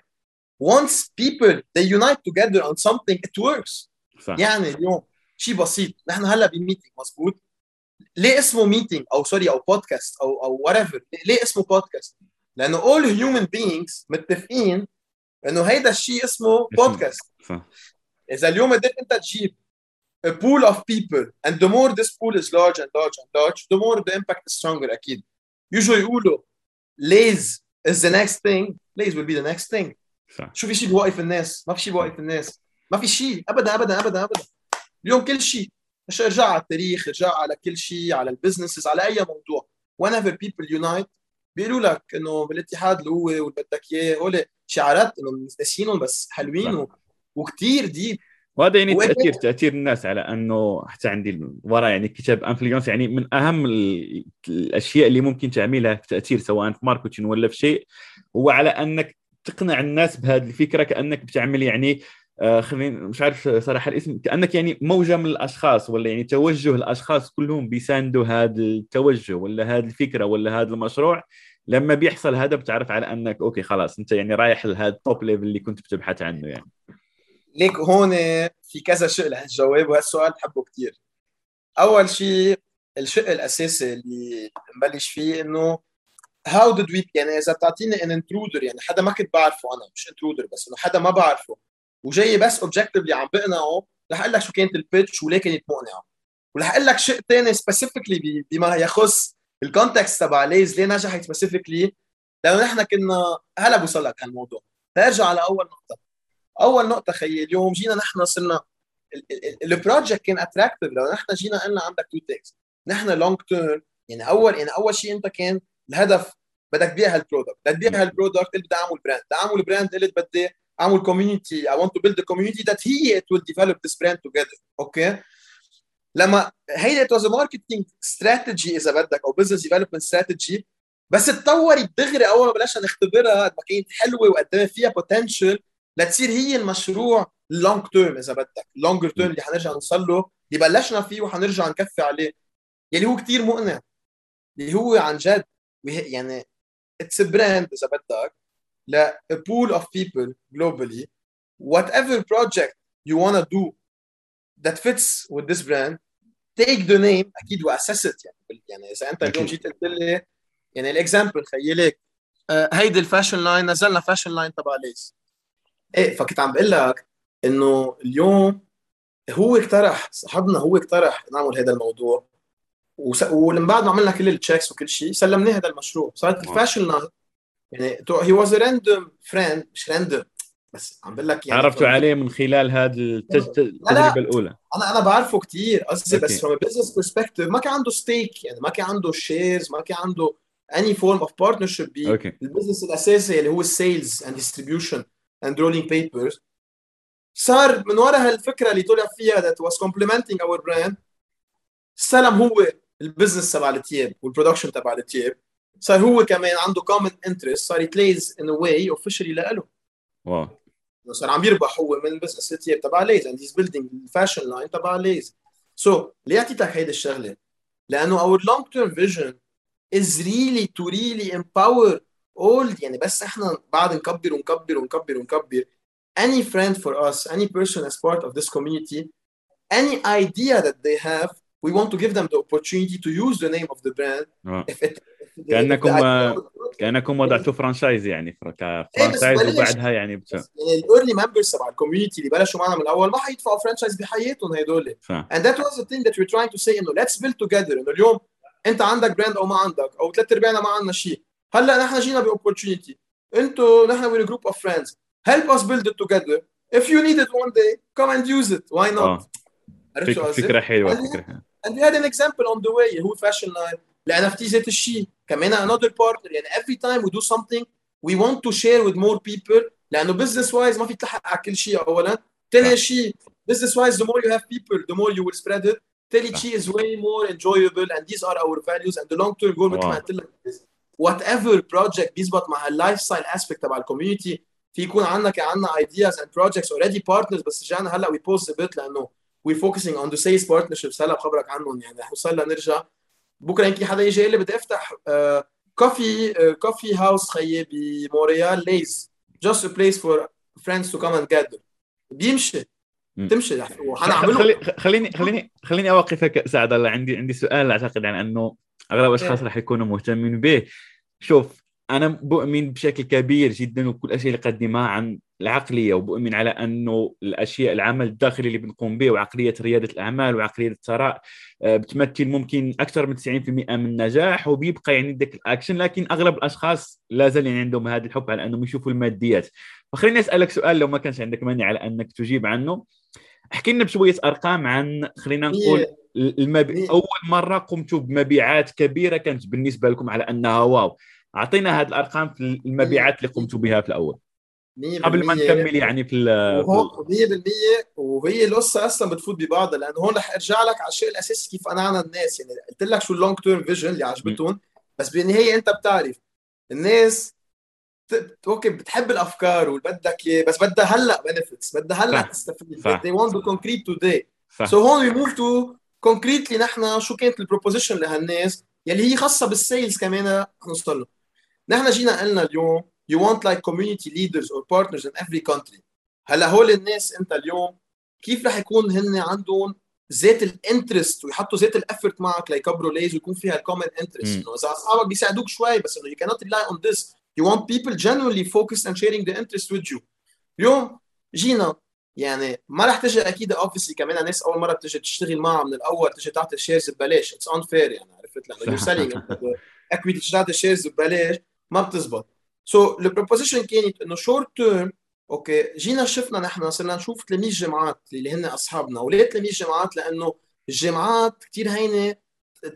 once people they unite together on something it works. صح. يعني اليوم شيء بسيط. نحن هلا ب meeting مزبوط ليه اسمه meeting أو sorry أو بودكاست أو أو whatever ليه اسمه بودكاست لأنه all human beings متفقين إنه هيدا الشيء اسمه بودكاست صح. إذا اليوم قدرت أنت تجيب a pool of people and the more this pool is large and large and large the more the impact is stronger أكيد. Usually يقولوا Lays is the next thing. Lays will be the next thing. صح. شو في شيء بوقف الناس. ما في شيء بوقف الناس. ما في شيء. ابدا ابدا ابدا ابدا. اليوم كل شيء. مش ارجع على التاريخ ارجع على كل شيء على ال businesses على أي موضوع. Whenever people unite بيقولوا لك إنه بالاتحاد القوه واللي بدك إياه. هول شعارات إنه ناسيينهم بس حلوين. و... وكثير deep وهذا يعني تاثير تأثير الناس على إنه حتى عندي ورا يعني كتاب Influence يعني من أهم ال- الأشياء اللي ممكن تعملها في تأثير سواء في marketing ولا في شيء هو على إنك تقنع الناس بهذه الفكرة كأنك بتعمل يعني آه خلينا مش عارف صراحة الاسم. كأنك يعني موجة من الأشخاص ولا يعني توجه الأشخاص كلهم بيساندوا هذا التوجه ولا هذه الفكرة ولا هذا المشروع؟ لما بيحصل هذا بتعرف على أنك okay خلاص أنت يعني رايح لهذا ال top level اللي كنت بتبحث عنه يعني. ليك هون في كذا شق لهالجواب وهالسؤال بحبه كثير أول شيء الشق الأساسي اللي نبلش فيه إنه how did we يعني إذا بتعطيني an intruder يعني حدا ما كنت بعرفه أنا مش intruder بس إنه حدا ما بعرفه. وجاي بس objectively عم بقنعه رح أقول لك شو كانت ال pitch وليه كانت مقنعة. ورح أقول لك شق ثاني specifically بما يخص ال context تبع ليز ليه نجحت specifically لأنه نحن كنا هلا بوصل لك هالموضوع. نرجع على أول نقطة. أول نقطة خيي اليوم جينا نحن صرنا ال project كان attractive لو نحن جينا قلنا عندك two takes نحن long term يعني اول يعني أول شيء أنت كان الهدف بدك تبيع هال product بدك تبيع هال product قلت بدي أعمل brand بدي أعمل brand قلت بدي اعمل community want to build a community that he it will develop this brand together okay لما هي it was a marketing إذا بدك أو business development strategy بس اتطورت دغري أول ما بلشنا نختبرها قد ما كانت حلوة وقد فيها potential لتصير هي المشروع long term إذا بدك longer term اللي حنرجع نوصل له اللي بلشنا فيه وحنرجع نكفي عليه. يلي هو كثير مقنع. اللي هو عن جد يعني it's brand إذا بدك. ل a pool of people globally. Whatever project you want to do that fits with this brand take the name أكيد واسس it. يعني يعني إذا أنت اليوم جيت قلت لي يعني ال example خيي آه، هيدي ال fashion line نزلنا fashion line تبع Laze إيه فكنت عم بقول لك إنه اليوم هو اقترح صاحبنا هو اقترح نعمل هذا الموضوع. ولما بعد ما عملنا كل ال checks وكل شيء سلمناه هذا المشروع. صارت ال fashion line يعني هي was random friend مش random بس عم بقول لك يعني عرفتوا عليه من خلال هذه التجربة الأولى. أنا أنا بعرفه كثير قصدي بس a business perspective ما كان عنده stake يعني ما كان عنده shares ما كان عنده any form of partnership بال business الأساسي اللي هو ال sales and distribution and rolling papers صار من ورا هالفكرة اللي طلع فيها that was complementing our brand استلم هو ال business تبع التياب وال production تبع التياب. صار هو كمان عنده common interest صار يتليز in a way officially لإله. wow. صار عم يربح هو من business التياب تبع Laze and he's building ال fashion line تبع Laze so, ليه أعطيتك هيدي الشغلة؟ لأنه our long term vision is really to really empower all يعني بس إحنا بعد نكبر ونكبر ونكبر ونكبر. Any friend for us any person as part of this community any idea that they have we want to give them the opportunity to use the name of the brand. if it, if كأنكم كأنكم وضعتوا franchise يعني. ك franchise إيه وبعدها يعني بت... يعني ال early members تبع ال community اللي بلشوا معنا من الأول ما حيدفعوا franchise بحياتهم هدول and that was the thing that we're trying to say إنه let's build together. إنه اليوم أنت عندك براند أو ما عندك أو ثلاث ارباعنا ما عندنا شيء. هلأ نحن جينا باوبورتونيتي أنتوا نحن وين جروب اوف فريندز help us build it together. If you need it one day come and use it. Why not? آه. فكرة حلوة فكرة حلوة. and we had an example on the way هو فاشن لاين لان اف تي ذات الشيء كمان another partner يعني every time we do something we want to share with more people لانه business wise ما في تلحق على كل شيء اولا ثاني شيء business wise the more you have people the more you will spread it ثالث شيء is way more enjoyable and these are our values and the long term goal مثل ما قلت لك whatever project بيزبط مع اللايف ستايل اسبكت تبع الكوميونتي في يكون عندنا عندنا ideas and projects already partners بس رجعنا هلا we pause a bit لانه we focusing on the sales partnerships هلا بخبرك عنهم يعني. رح نوصل لنرجع بكرة يمكن حدا يجي يقول لي بدي افتح كوفي كوفي هاوس خيي بمونريال ليز. Just a place for friends to come and gather. بيمشي. تمشي وحنعمله. خلي خليني خليني خليني أوقفك سعد الله. عندي عندي سؤال أعتقد يعني إنه أغلب الأشخاص إيه. رح يكونوا مهتمين به. شوف أنا بؤمن بشكل كبير جدا وكل الاشياء اللي قدمها عن العقلية وبؤمن على أنه الأشياء العمل الداخلي اللي بنقوم به وعقلية ريادة الأعمال وعقلية الثراء آه، بتمثل ممكن أكثر من 90% من النجاح وبيبقى يعني ذاك الاكشن لكن أغلب الأشخاص لا زال يعني عندهم هذا الحب على أنهم يشوفوا الماديات. فخليني أسألك سؤال لو ما كانش عندك مانع على أنك تجيب عنه. احكي لنا بشوية أرقام عن خلينا نقول المبي... أول مرة قمتوا بمبيعات كبيرة كانت بالنسبة لكم على أنها wow. أعطينا هذه الأرقام في المبيعات اللي قمتوا بها في الأول. قبل ما نكمل يعني في 100% وهي القصة أصلا بتفوت ببعضها لأنه هون رح أرجع لك على الشيء الأساسي كيف قنعنا الناس. يعني قلت لك شو ال long term vision اللي عجبتهم. بس بالنهاية أنت بتعرف الناس okay بتحب الأفكار واللي بدك اياه بس بدها هلأ benefits بدها هلأ تستفيد. they want the concrete today. so هون we move to concretely نحن شو كانت ال proposition لهالناس يلي هي خاصة بال sales كمان نوصل له. نحن جينا قلنا اليوم you want like community leaders or partners in every country. هلا هول الناس انت اليوم كيف رح يكون هن عندهم ذات ال interest ويحطوا ذات ال effort معك ليكبروا Laze ويكون فيها ال common interest انه إذا أصحابك بيساعدوك شوي بس إنه you cannot rely on this. You want people genuinely focused and sharing the interest with you. اليوم جينا يعني ما رح تجي أكيد obviously كمان ناس أول مرة بتجي تشتغل معها من الأول تجي تعطي ال shares ببلاش. it's unfair يعني عرفت؟ لأنه you selling equity تجي تعطي ال shares ببلاش ما بتزبط. so ال proposition كانت إنه short term okay جينا شفنا نحن صرنا نشوف تلاميذ جامعات اللي هن أصحابنا وليه تلاميذ جامعات؟ لأنه الجامعات كثير هينة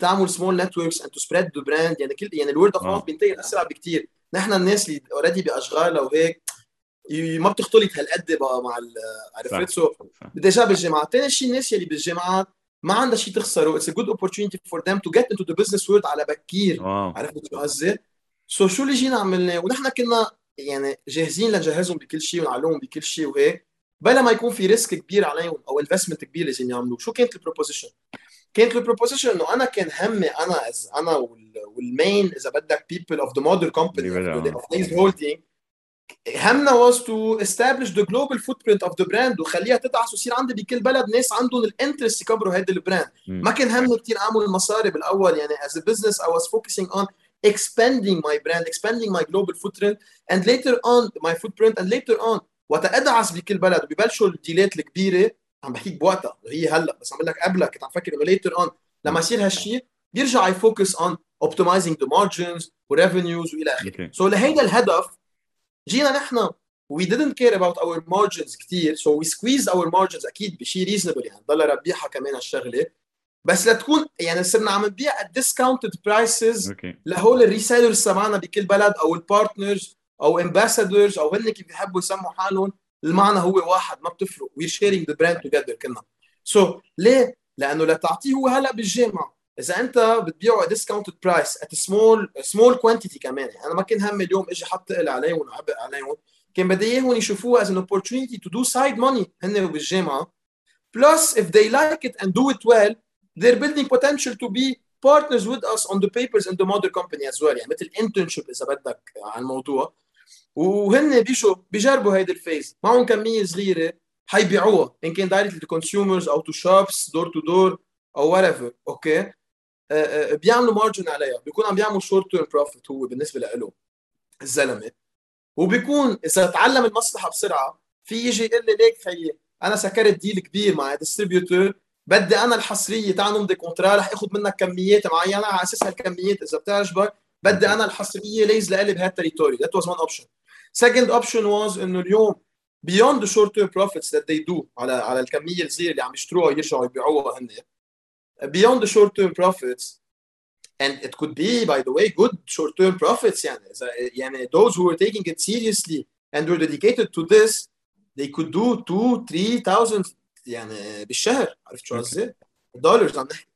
تعمل small networks and to spread the brand يعني كل يعني ال word of mouth بينتقل أسرع بكثير نحن الناس اللي already باشغالها وهيك ما بتختلط هالقد بقى مع عرفت so déjà بالجامعات. ثاني شيء الناس يلي بالجامعات ما عندها شيء تخسره it's a good opportunity for them to get into the business world على بكير. عرفت شو قصدي؟ so شو اللي جينا عملناه ونحن كنا يعني جاهزين لنجهزهم بكل شيء ونعلمهم بكل شيء وهيك. بلا ما يكون في risk كبير عليهم أو investment كبير لازم يعملوه. شو كانت ال proposition كانت ال proposition إنه أنا كان همي أنا أنا وال main إذا بدك people of the mother company of holding همنا was to establish the global footprint of the brand وخليها تدعس ويصير عندي بكل بلد ناس عندهم ال interest يكبروا هيدا ال brand. ما كان همي كثير أعمل مصاري بالأول يعني a business I was focusing on expanding my brand expanding my global footprint and later on my footprint and later on وقت ادعس بكل بلد وببلشوا الديلات الكبيره عم بحكيك بوقتها هي هلا بس عم لك قبلها كنت عم فكر انه later on لما يصير هالشيء بيرجع يفوكس on optimizing the margins revenues والى اخره سو so لهيدا الهدف جينا نحن we didn't care about our margins كثير so we squeezed our margins أكيد بشيء reasonable يعني ضل ربيحه كمان الشغله بس لتكون يعني صرنا عم نبيع prices okay. لهول ال resellers تبعنا بكل بلد أو ال partners أو ambassadors أو هن كيف بيحبوا يسموا حالهم المعنى هو واحد ما بتفرق. we sharing the brand together كنا so, ليه؟ لأنه لتعطيه هو هلأ بالجامعة. إذا أنت بتبيعه discounted price at small small quantity كمان. يعني أنا ما كان همي اليوم إجي حط تقل عليهم وعبق عليهم. كان بدي إياهم يشوفوها as an opportunity to do side money هن بالجامعة. Plus if they like it and do it well they're building potential to be partners with us on the papers in the mother company as well. يعني مثل internship إذا بدك على الموضوع. وهن بيشو بيجربوا هيدي الفيز. معهم كمية صغيرة حيبيعوها. إن كان direct لل consumers أو to shops door to door أو whatever okay بيعملوا margin عليها. بيكون عم بيعملوا short term profit هو بالنسبة له الزلمة. وبيكون إذا تعلم المصلحة بسرعة في يجي يقول لي ليك خيي أنا سكرت deal كبير مع distributor بدي أنا الحصرية تعال نمضي contrat رح آخذ منك كميات معينة على أساس هالكميات إذا بتعجبك بدي أنا الحصرية Laze لقلب بهال territory that was one option second option was إنه اليوم the short term profits that they do على على الكمية الصغيره اللي عم يشتروها يرجعوا يبيعوها هن beyond the short term profits and it could be by the way good short term profits يعني يعني those who were taking it seriously and were dedicated to this they could do 2 3000 يعني بالشهر عرفت شو قصدي؟ dollars عم نحكي.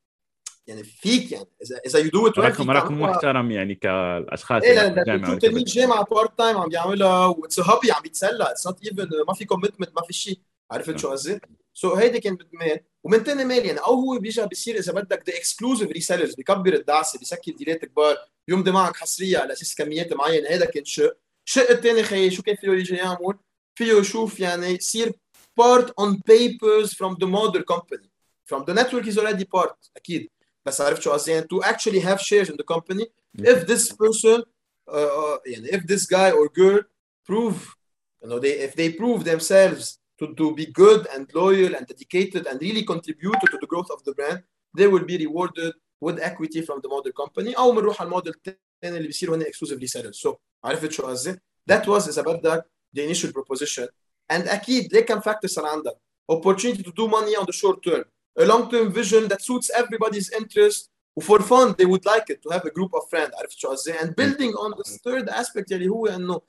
يعني فيك يعني اذا إذا you do it رقم رقم محترم يعني كالاشخاص إيه لا تلميذ جامعة part time عم بيعملها what's hobby عم بيتسلى it's not even ما في commitment ما في شيء. عرفت شو قصدي؟ so so هيدي كانت مال ومن تاني مال يعني أو هو بيجي بيصير إذا بدك the exclusive resellers بكبر الدعسة بيسكر deal ات كبار بيمضي معك حصرية على أساس كميات معينة هذا كان شق. الشق الثاني خيي شو كان فيه يجي يعمل؟ فيه يشوف يعني يصير part on papers from the mother company from the network is already part اكيد بس عرفت شو قصدي يعني to actually have shares in the company if this person uh, uh, يعني if this guy or girl prove you know they if they prove themselves to, to be good and loyal and dedicated and really contribute to the growth of the brand they will be rewarded with equity from the model company او بنروح على الموديل الثاني اللي بيصيروا هن exclusively sellers so عرفت شو قصدي that was اذا بدك the initial proposition and اكيد ليه كم فاكتور صار عندك opportunity to do money on the short term a long-term vision that suits everybody's interest وفور fun they would like it to have a group of friends عرفت شو قصدي and building on this third aspect اللي هو انه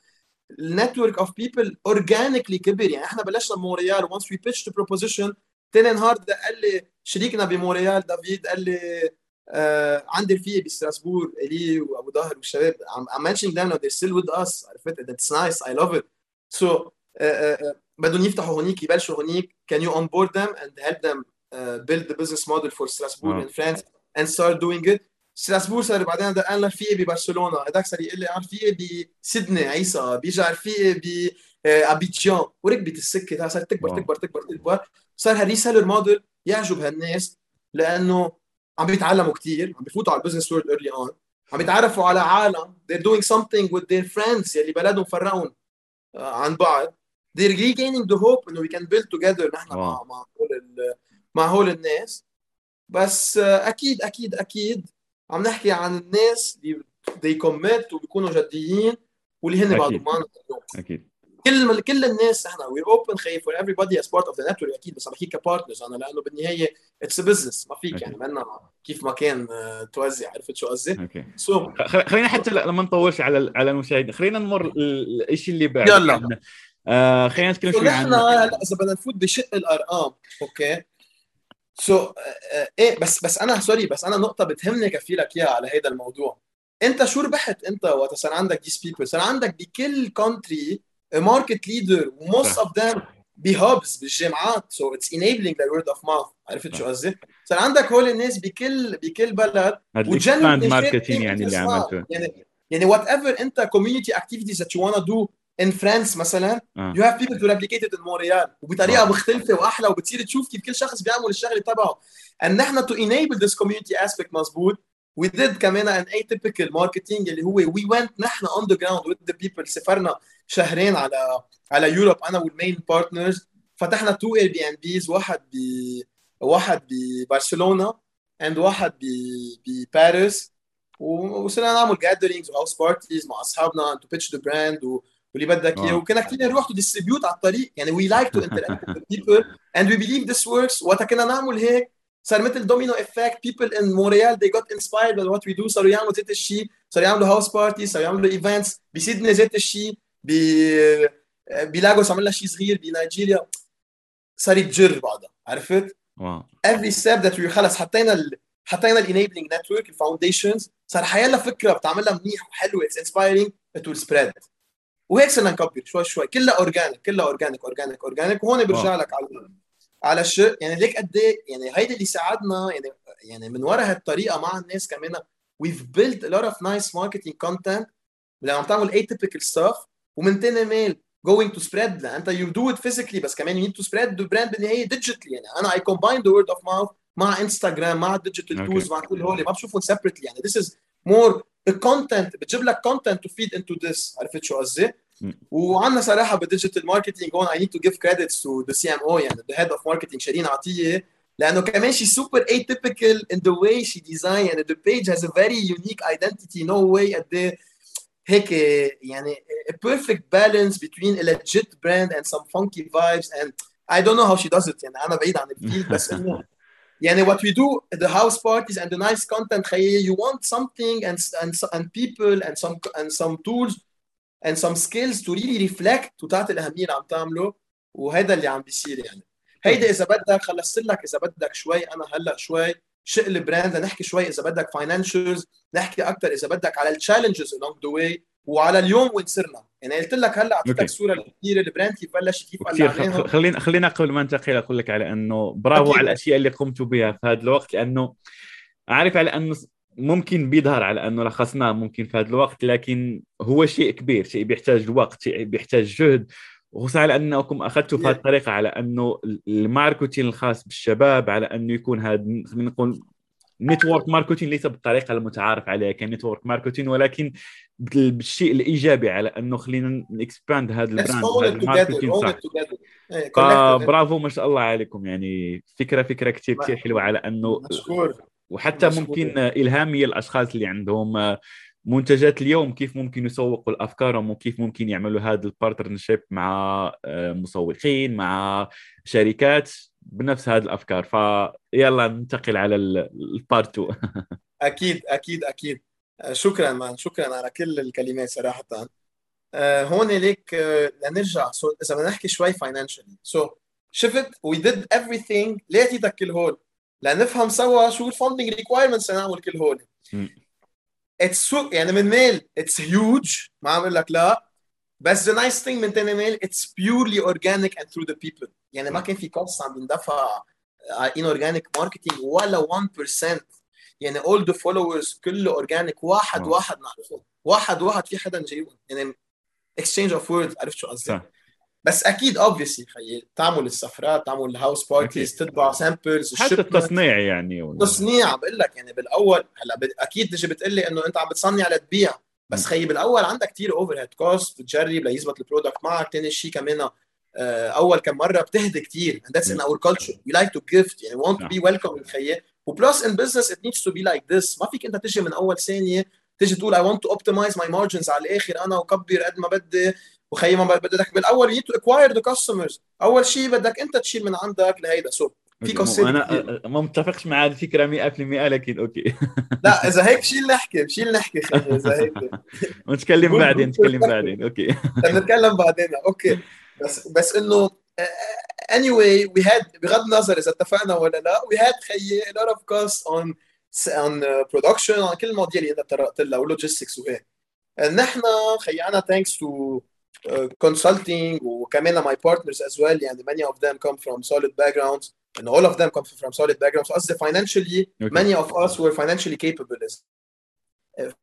النتورك اوف بيبل اورجانيكلي كبر يعني احنا بلشنا بمونريال once we pitched the proposition تاني نهار قال لي شريكنا بمونريال دافيد قال لي آه عندي رفيقي بستراسبور الي وابو ظاهر والشباب I'm mentioning them now they're still with us عرفت that's nice I love it so uh, uh, بدهم يفتحوا هونيك يبلشوا هونيك. Can you onboard them and help them build the business model for Strasbourg in France and start doing it ستراسبور صار بعدين لنا رفيقي ببرشلونة. هذاك صار يقول لي رفيقي بسيدني عيسى بيجي رفيقي بابيدجان وركبت السكة صارت تكبر تكبر تكبر تكبر. صار هال reseller model يعجب هالناس لأنه عم بيتعلموا كثير عم بيفوتوا على ال business world early on عم بيتعرفوا على عالم. They're doing something with their friends يلي بلدهم فرقهم عن بعض they're regaining the hope إنه we can build together نحن مع مع هول مع هول الناس. بس أكيد أكيد أكيد عم نحكي عن الناس اللي they commit وبيكونوا جديين واللي هن بعضهم معنا أكيد. كل كل الناس إحنا we open خي for everybody as part of the network أكيد بس عم بحكي ك partners أنا لأنه بالنهاية it's business ما فيك يعني منا كيف ما كان توزع عرفت شو قصدي؟ أوكي. سو خلينا حتى لما نطولش على على المشاهدين خلينا نمر الشيء اللي بعد يلا. آه خلينا نتكلم شوي عن نحن هلا إذا بدنا نفوت بشق الأرقام okay? So so, uh, إيه بس بس أنا sorry بس أنا نقطة بتهمني كفي لك إياها على هذا الموضوع. أنت شو ربحت أنت وقت صار عندك these people صار عندك بكل country market leader و most of them ب hubs بالجامعات. so it's enabling the word of mouth عرفت شو قصدي؟ صار عندك هول الناس بكل بكل بلد و general marketing يعني اللي عملته. يعني يعني whatever أنت community activities that you wanna do in France مثلا you have people to replicate in Montreal وبطريقة. مختلفة وأحلى وبتصير تشوف كيف كل شخص بيعمل الشغلة تبعه. ان نحن to enable this community aspect مزبوط. We did كمان ان atypical marketing اللي هو we went نحن on the ground with the people سافرنا شهرين على على Europe أنا وال main partners فتحنا two Airbnbs واحد ب واحد ببرشلونة and واحد بباريس. وصرنا نعمل gatherings و house parties مع أصحابنا to pitch the brand واللي بدك إياه. وكنا كثير نروح to distribute على الطريق. يعني we like to interact with people. And we believe this works. وقت كنا نعمل هيك. صار مثل domino effect people in Montreal they got inspired by what we do. صاروا يعملوا ذات الشيء صاروا يعملوا house party صاروا يعملوا events بسيدني ذات الشيء ب بلاغوس عملنا شيء صغير. بنيجيريا. صار يتجر بعدها عرفت؟ wow every step that we خلص حطينا ال... حطينا ال enabling network ال foundations صار حيلا فكرة بتعملها منيح وحلوة. it's inspiring it will spread وهيك صرنا نكبر شوي شوي. كلها organic كلها organic organic organic وهون برجع لك على على الشيء. يعني ليك قد إيه؟ يعني هيدا اللي ساعدنا يعني يعني من ورا هالطريقة مع الناس كمان. We've built a lot of nice marketing content. لما عم تعمل atypical stuff ومن تاني ميل going to spread. لا أنت you do it physically بس كمان you need to spread the brand بالنهاية digitally. يعني أنا I combine the word of mouth مع انستغرام مع ال digital tools مع كل هول. ما بشوفهم separately. يعني this is more a content بتجيب لك content to feed into this عرفت شو قصدي؟ وعندنا صراحة بالديجيتال ماركتينج هون I need to give credits to the CMO يعني the head of marketing شيرين عطيه لأنه كمان she super atypical in the way she design and the page has a very unique identity no way قد إيه هيك يعني a perfect balance between a legit brand and some funky vibes and I don't know how she does it يعني أنا بعيد عن الفيلد بس انه يعني what we do the house parties and the nice content خيي you want something and and and people and some and some tools and some skills to really reflect وتعطي الأهمية اللي عم تعمله. وهذا اللي عم بيصير يعني. هيدا إذا بدك خلصت لك إذا بدك شوي أنا هلأ شوي شق ال brand لنحكي شوي إذا بدك financials نحكي أكثر إذا بدك على ال challenges along the way. وعلى اليوم وين صرنا يعني قلت لك هلا اعطيتك صورة كثيره ال brand كيف بلش كيف كثير خلينا خلينا قبل ما ننتقل أقول لك على إنه برافو أكيد. على الأشياء اللي قمتوا بها في هذا الوقت لأنه عارف على إنه ممكن بيظهر على إنه لخصناه ممكن في هذا الوقت لكن هو شيء كبير شيء بيحتاج وقت شيء بيحتاج جهد. وخصوصا على إنكم أخذتوا في هذه الطريقة على إنه ال marketing الخاص بالشباب على إنه يكون هذا خلينا نقول network marketing ليس بالطريقة المتعارف عليها ك network marketing ولكن بالشيء الإيجابي على أنه خلينا ن expand هذا ال brand هذا ال marketing صح. إيه، برافو ما شاء الله عليكم. يعني فكرة فكرة كثير كثير حلوة على أنه مشكور. وحتى مشكور. ممكن إلهامية للاشخاص اللي عندهم منتجات اليوم كيف ممكن يسوقوا الأفكارهم وكيف ممكن يعملوا هذا ال partnership مع آه، مسوقين مع شركات. بنفس هذه الأفكار فيلا ننتقل على ال part 2 أكيد أكيد أكيد. آه، شكرا man شكرا على كل الكلمات صراحة. آه، هون ليك لنرجع. so إذا بدنا نحكي شوي financially so شفت؟ we did everything. ليه اعطيتك كل هول؟ لنفهم سوا شو ال funding requirements لنعمل كل هول. it's يعني من ميل it's huge ما عم أقول لك لا. بس the nice thing من تاني ميل it's purely organic and through the people يعني ما كان في كوست عم بيندفع inorganic marketing ولا 1% يعني all the followers كله organic واحد واحد نعرفه. واحد واحد في حدا جايبهم. يعني exchange of word عرفت شو قصدي؟ بس أكيد obviously خيي تعمل السفرات تعمل ال house parties تطبع samples حتى التصنيع يعني. تصنيع بقول لك يعني بالأول هلا أكيد تجي بتقول لي إنه أنت عم بتصنع لتبيع. بس خيي بالاول عندك كثير overhead cost بتجرب ليزبط ال product معك ثاني شيء كمان آه، أول كم مرة بتهدي كثير and that's in our culture. We like to gift. يعني want to be welcome خيي و plus in business it needs to be like this. ما فيك أنت تجي من أول ثانية تيجي تقول I want to optimize my margins على الآخر. أنا وكبر قد ما بدي. وخي ما بدك. بالأول you to acquire the customers أول شيء بدك أنت تشيل من عندك لهيدا. so في concept أنا ما متفقش مع الفكرة 100% لكن okay. لا إذا هيك شيل نحكي شيل نحكي إذا هيك. نتكلم بعدين نتكلم بعدين okay. نتكلم بعدين okay. بس بس إنه anyway we had بغض النظر إذا اتفقنا ولا لا we had خيي a lot of costs on on production on كل المواضيع اللي أنت تطرقت لها ولوجيستكس وهيك. نحن خيانا thanks to uh, consulting وكمان my partners as well يعني many of them come from solid backgrounds. And all of them come from solid backgrounds قصدي financially okay. many of us were financially capable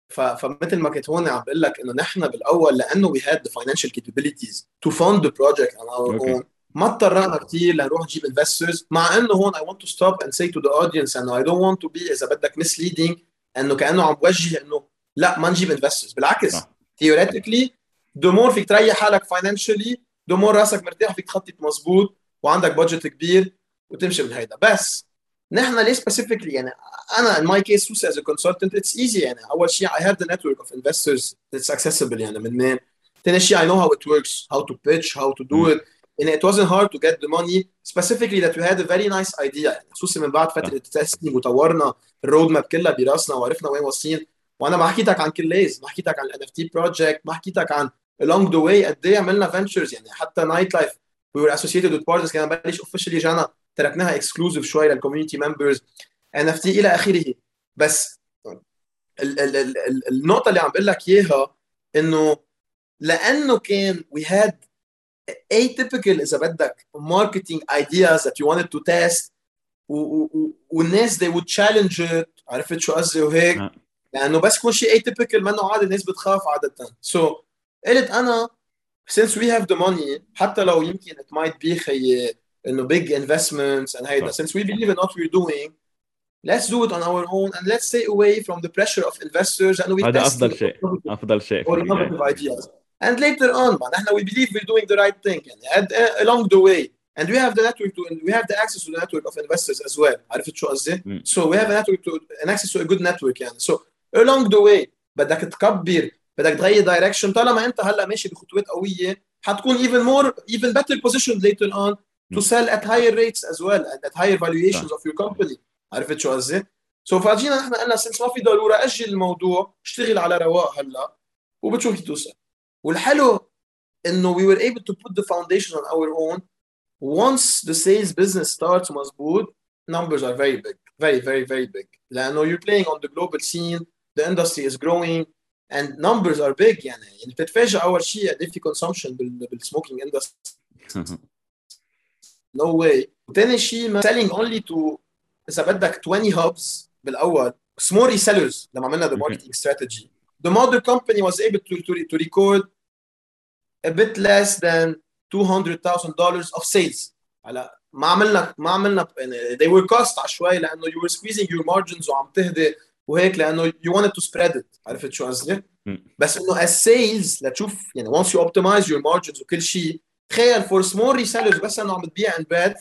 فمثل ما كنت هون عم بقول لك انه نحن بالاول لأنه we had the financial capabilities to fund the project on our okay. own ما اضطرنا كثير لنروح نجيب investors مع انه هون I want to stop and say to the audience انه I don't want to be اذا بدك misleading انه كانه عم بوجه انه لا ما نجيب investors بالعكس theoretically the more فيك تريح حالك financially the more راسك مرتاح فيك تخطط مزبوط وعندك budget كبير وتمشي من هيدا. بس نحن ليه specifically يعني أنا in my case Susa as a consultant it's easy يعني. أول شيء I have the network of investors that's accessible يعني من مين ثاني شيء I know how it works how to pitch how to do it. And it wasn't hard to get the money specifically that we had a very nice idea يعني. خصوصا من بعد فترة testing وطورنا ال roadmap كلها براسنا وعرفنا وين واصلين. وأنا ما حكيتك عن كليز ما حكيتك عن ال NFT project ما حكيتك عن along the way قد إيه عملنا ventures يعني. حتى nightlife we were associated with partners كان بلش officially جانا تركناها exclusive شوي لل community members NFT إلى آخره. بس ال ال ال النقطة اللي عم بقول لك إياها إنه لأنه كان we had atypical إذا بدك marketing ideas that you wanted to test والناس they would challenge it. عرفت شو قصدي وهيك؟ لأنه بس يكون شيء atypical منه عادي الناس بتخاف عادة. سو so, قلت أنا since we have the money حتى لو يمكن it might be خي انه big investments and هيدا since we believe in what we're doing let's do it on our own and let's stay away from the pressure of investors and we هذا افضل شيء افضل شيء or innovative ideas and later on نحن we believe we're doing the right thing يعني and uh, along the way and we have the network to we have the access to the network of investors as well عرفت شو قصدي؟ so we have a network to an access to a good network يعني so along the way بدك تكبر بدك تغير دايركشن طالما انت هلا ماشي بخطوات قويه حتكون even more even better positioned later on to sell at higher rates as well and at higher valuations of your company عرفت شو قصدي؟ سو فاجينا نحن قلنا سنس ما في ضروره اجل الموضوع اشتغل على رواق هلا وبتشوف كيف توصل والحلو انه we were able to put the foundation on our own once the sales business starts مزبوط numbers are very big very very very big لانه you're playing on the global scene the industry is growing and numbers are big يعني يعني بتتفاجئ اول شيء قد في consumption بالسموكينج industry no way وثاني شيء selling only to اذا بدك 20 hubs بالاول small resellers لما عملنا the marketing strategy the mother company was able to, to, to record a bit less than $200,000 of sales هلا ما عملنا ما عملنا they were cost عشوائي لانه you were squeezing your margins وعم تهدي وهيك لانه you wanted to spread it عرفت شو قصدي؟ بس انه as sales لتشوف يعني once you optimize your margins وكل شيء تخيل فور سمول ريسيلرز بس انه عم بتبيع ان باد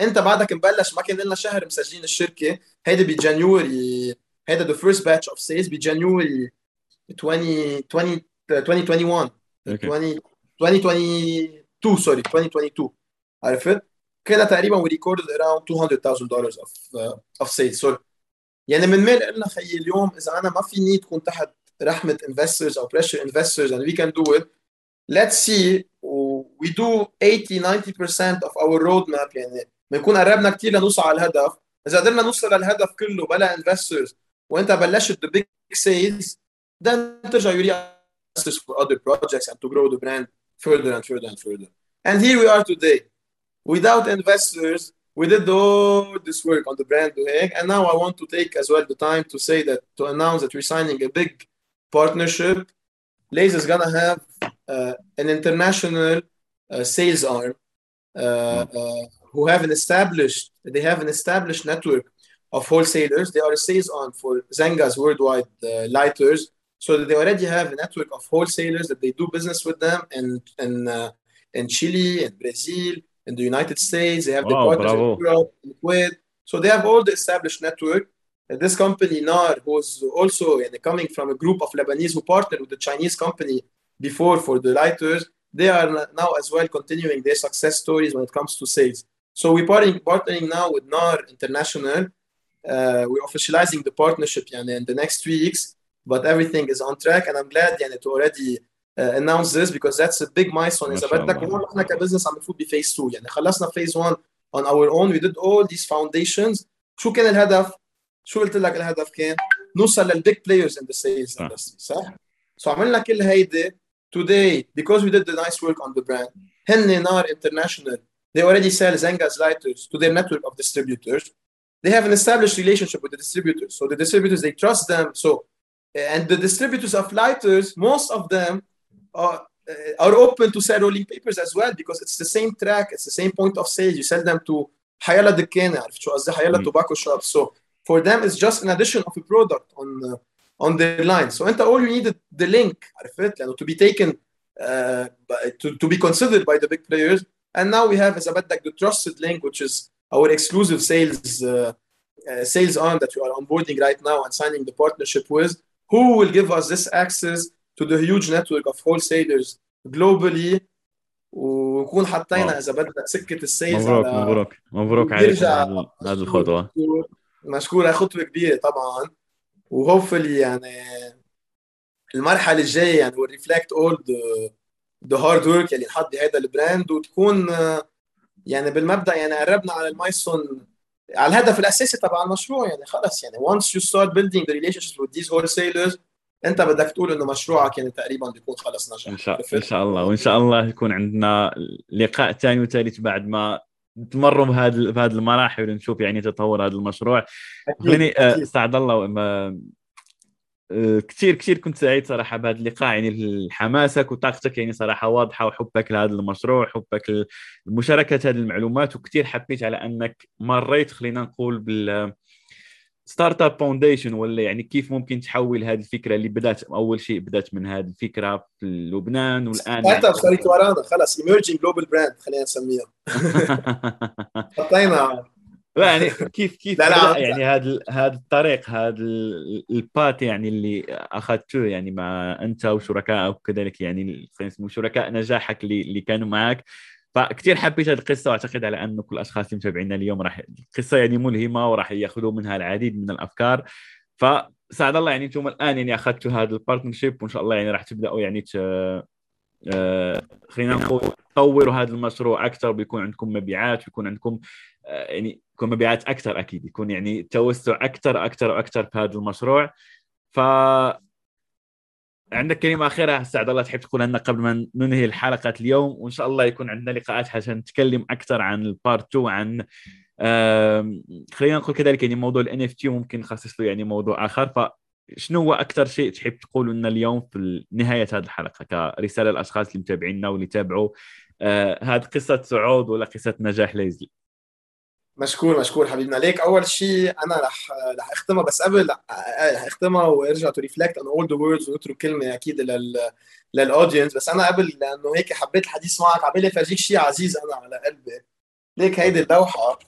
أنت بعدك مبلش ما كان لنا شهر مسجلين الشركة. هيدي ب January هيدا the first batch of sales ب January 20 20 2021 20 2022 sorry 2022 عرفت؟ كنا تقريبا we recorded around $200,000 of uh, of sales so يعني من مال قلنا خيي اليوم إذا أنا ما فيني تكون تحت رحمة investors أو pressure investors and we can do it. Let's see we do 80 90% of our road map يعني بنكون قربنا كثير لنوصل على الهدف اذا قدرنا نوصل للهدف كله بلا investors وانت بلشت the big sales then ترجع يوري for other projects and to grow the brand further and further and further and here we are today without investors we did all this work on the brand and now I want to take as well the time to say that to announce that we're signing a big partnership Lays is gonna have uh, an international uh, uh, sales arm uh, hmm. uh, who have an established they have an established network of wholesalers. They are a sales arm for Zenga's worldwide uh, lighters. So they already have a network of wholesalers that they do business with them in in, in Chile, and Brazil, and the United States. They have wow, the partners in Europe, in Kuwait. So they have all the established network. And this company, NAR, who's also know, coming from a group of Lebanese who partnered with the Chinese company before for the lighters, they are now as well continuing their success stories when it comes to sales. So we're partnering, partnering now with NAR International. Uh, we're officializing the partnership yani, in the next weeks, but everything is on track. And I'm glad yani, to already uh, announce this because that's a big milestone اذا بدك وهون احنا كبزنس عم نفوت بفيز 2 يعني خلصنا فيز 1 on our own we did all these foundations شو كان الهدف؟ شو قلت لك الهدف كان؟ نوصل للبيج بلايرز ان ذا سيلز اندستري صح؟ سو عملنا كل هيدي today because we did the nice work on the brand هن نار international they already sell Zenga's lighters to their network of distributors they have an established relationship with the distributors so the distributors they trust them so and the distributors of lighters most of them are, are open to sell rolling papers as well because it's the same track it's the same point of sale you sell them to حيلا دكانه عرفت شو قصدي حيلا tobacco shop so for them it's just an addition of a product on uh, on their line so انت all you needed the link عرفت لانه to be taken uh, to, to be considered by the big players and now we have اذا بدك the trusted link which is our exclusive sales uh, uh, sales arm that we are onboarding right now and signing the partnership with who will give us this access to the huge network of wholesalers globally ونكون حطينا اذا بدك سكه السيلز مبروك على مبروك مبروك عليك هذه الخطوه مشكوره خطوه كبيره طبعا و hopefully يعني المرحلة الجاية يعني reflect all the hard work اللي نحط بهذا ال brand وتكون يعني بالمبدأ يعني قربنا على ال milestone على الهدف الأساسي تبع المشروع يعني خلص يعني. Once you start building the relationships with these wholesalers انت بدك تقول إنه مشروعك يعني تقريبا بيكون خلص نجح إن شاء, إن شاء الله. وإن شاء الله يكون عندنا لقاء ثاني وثالث بعد ما تمروا بهذه بهذه المراحل ونشوف يعني تطور هذا المشروع. خليني سعد الله كثير كثير كنت سعيد صراحة بهذا اللقاء يعني حماسك وطاقتك يعني صراحة واضحة وحبك لهذا المشروع حبك لمشاركة هذه المعلومات وكثير حبيت على أنك مريت خلينا نقول بال startup foundation ولا يعني كيف ممكن تحول هذه الفكرة اللي بدأت أول شيء بدأت من هذه الفكرة في لبنان والآن startup صارت ورانا. خلص emerging global brand خلينا نسميها. حطينا. يعني كيف كيف لا لا يعني هذا هذا الطريق هذا ال path يعني اللي أخذته يعني مع أنت وشركائك وكذلك يعني خلينا نسميه شركاء نجاحك اللي اللي كانوا معك. فكثير حبيت هذه القصة وأعتقد على أنه كل الأشخاص اللي متابعينا اليوم راح القصة يعني ملهمه وراح يأخذوا منها العديد من الأفكار. فسعد الله يعني أنتم الآن يعني أخذتوا هذا ال partnership وإن شاء الله يعني راح تبدأوا يعني ت... آه خلينا نقول تطوروا هذا المشروع أكثر بيكون عندكم مبيعات بيكون عندكم آه يعني يكون مبيعات أكثر أكيد يكون يعني توسع أكثر أكثر وأكثر في هذا المشروع. ف عندك كلمة أخيرة؟ سعد الله تحب تقول لنا قبل ما ننهي الحلقة اليوم وإن شاء الله يكون عندنا لقاءات عشان نتكلم أكثر عن ال part 2 عن خلينا نقول كذلك يعني موضوع ال NFT وممكن نخصص له يعني موضوع آخر. فشنو هو أكثر شيء تحب تقوله لنا اليوم في نهاية هذه الحلقة كرسالة للأشخاص اللي متابعينا واللي تابعوا آه، هذه قصة صعود ولا قصة نجاح ليزلي؟ مشكور مشكور حبيبنا ليك أول شيء أنا رح رح أختمها بس قبل رح أختمها وأرجع to reflect on all the words ونترك كلمة أكيد لل لل audience بس أنا قبل لأنه هيك حبيت الحديث معك عبالي افرجيك شيء عزيز أنا على قلبي. ليك هيدي اللوحة.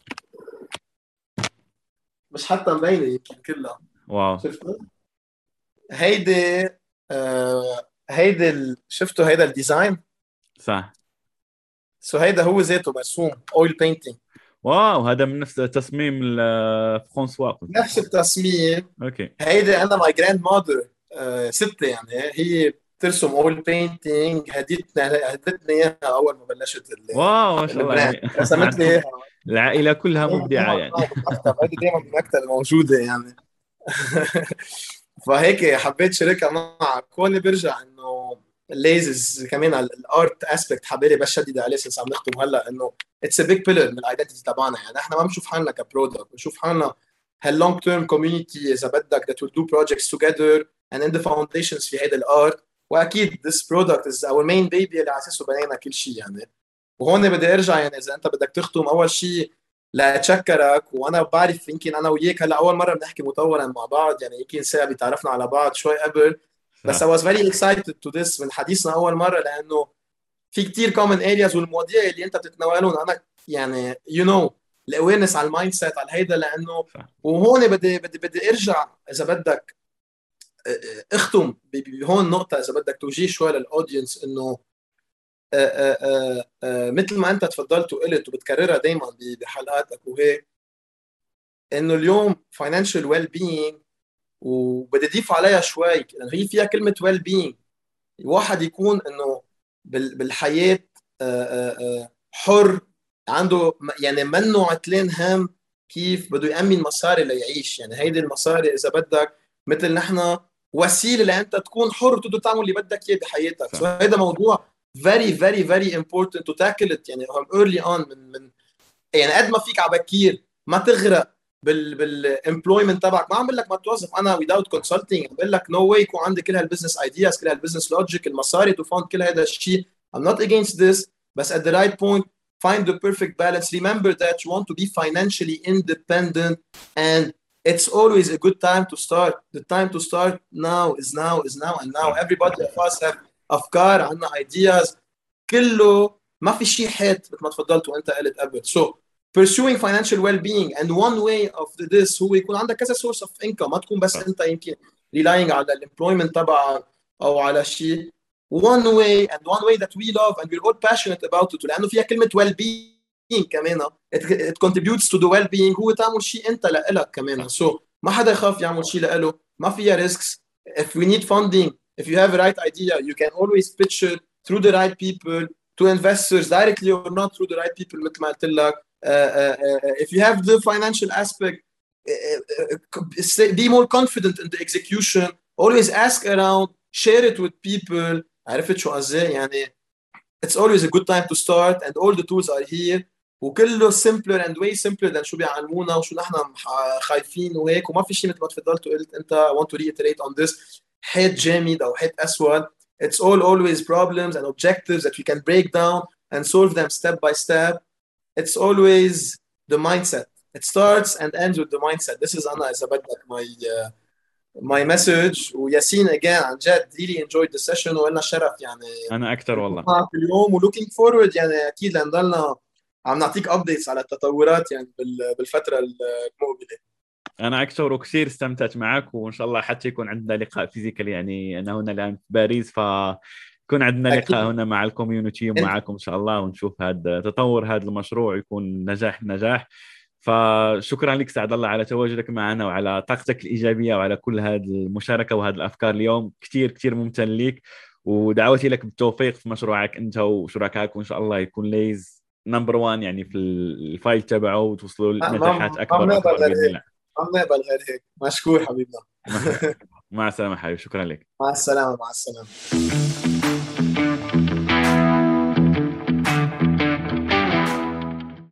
مش حتى مبينة يمكن كلها. wow. شفتوا؟ هيدي آه هيدي ال... شفتوا هيدا ال design صح. so هيدا هو ذاته مرسوم oil painting wow هذا من نفس تصميم فرانسوا نفس التصميم. okay. هيدي أنا my grandmother ستة يعني هي بترسم oil painting هديتنا هدتني إياها أول ما بلشت واو ما شاء الله يعني. رسمت لي إياها. العائلة كلها مبدعة يعني. هيدي دائما بالمكتب موجودة يعني. فهيك حبيت شاركها معك كوني برجع إنه ال Laze كمان ال art aspect حبالي بس شدد عليه since عم نختم هلا انه it's a big pillar من ال identity تبعنا. يعني إحنا ما بنشوف حالنا ك product بنشوف حالنا هال long term community إذا بدك that will do projects together and in the foundations في هيدا ال art. وأكيد this product is our main baby اللي على اساسه بنينا كل شيء يعني. وهون بدي أرجع يعني إذا أنت بدك تختم أول شيء لأتشكرك وأنا بعرف يمكن أنا وياك هلأ أول مرة بنحكي مطولا مع بعض يعني يمكن ساعة بتعرفنا على بعض شوي قبل. بس I was very excited to this من حديثنا أول مرة لأنه في كتير common areas والمواضيع اللي أنت بتتناولهم أنا يعني you you know ال awareness على ال mindset على هيدا لأنه وهون بدي بدي بدي أرجع إذا بدك اختم بهون نقطة إذا بدك توجيه شوي لل audience إنه مثل ما أنت تفضلت وقلت وبتكررها دائما بحلقاتك وهيك إنه اليوم financial well being وبدي اضيف عليها شوي لأنه هي فيها كلمة well being واحد يكون إنه بالحياة حر عنده يعني منه عتلان هم كيف بده يأمن مصاري ليعيش. يعني هيدي المصاري إذا بدك مثل نحن وسيلة لانت تكون حر تقدر تعمل اللي بدك إياه بحياتك. so هذا موضوع very very important to tackle it. يعني early on من من يعني قد ما فيك على بكير ما تغرق. بال بالامبلويمنت تبعك ما عم بقول لك ما توظف انا without consulting عم بقول لك نو no واي يكون عندي كل هالبزنس ايدياز كل هالبزنس لوجيك المصاري تو فاند كل هذا الشيء I'm not against this بس at the right point find the perfect balance remember that you want to be financially independent and it's always a good time to start the time to start now is now is now and now everybody of us have افكار عندنا ideas كله ما في شيء حيط مثل ما تفضلت وانت قلت قبل so pursuing financial well-being and one way of this هو يكون عندك كذا source of income ما تكون بس انت يمكن relying على الemployment تبعك او على شيء one way and one way that we love and we're all passionate about it لانه فيها كلمه well-being كمان it, it contributes to the well-being هو تعمل شيء انت لإلك كمان so ما حدا يخاف يعمل شيء لإله ما فيها risks if we need funding if you have a right idea you can always pitch it through the right people to investors directly or not through the right people مثل ما قلت لك uh, uh, uh, if you have the financial aspect be more confident in the execution always ask around share it with people عرفت شو قصدي يعني it's always a good time to start and all the tools are here وكله simpler and way simpler than شو بيعلمونا وشو نحن خايفين وهيك وما في شيء مثل ما تفضلت وقلت انت want to reiterate on this حيط جامد او حيط اسود it's all always problems and objectives that we can break down and solve them step by step it's always the mindset. It starts and ends with the mindset. This is اذا بدك my uh, my message. وياسين again عن جد really enjoyed the session. ولنا شرف يعني. أنا أكثر والله. اليوم و looking forward يعني أكيد لنضلنا عم نعطيك updates على التطورات يعني بالفترة المقبلة. أنا أكثر وكثير استمتعت معك وإن شاء الله حتى يكون عندنا لقاء physical يعني أنا هنا الآن في باريس ف يكون عندنا. لقاء هنا مع ال community ومعكم إن شاء الله ونشوف هذا تطور هذا المشروع يكون نجاح نجاح. فشكرا لك سعد الله على تواجدك معنا وعلى طاقتك الإيجابية وعلى كل هذه المشاركة وهذه الأفكار اليوم. كثير كثير ممتن لك ودعوتي لك بالتوفيق في مشروعك أنت وشركائك وإن شاء الله يكون Laze number 1 يعني في ال field تبعه وتوصلوا لنجاحات أكبر اكبر بإذن الله. ما بنقبل غير هيك. مشكور حبيبنا. مع السلامة حبيبي. شكرا لك. مع السلامة مع السلامة.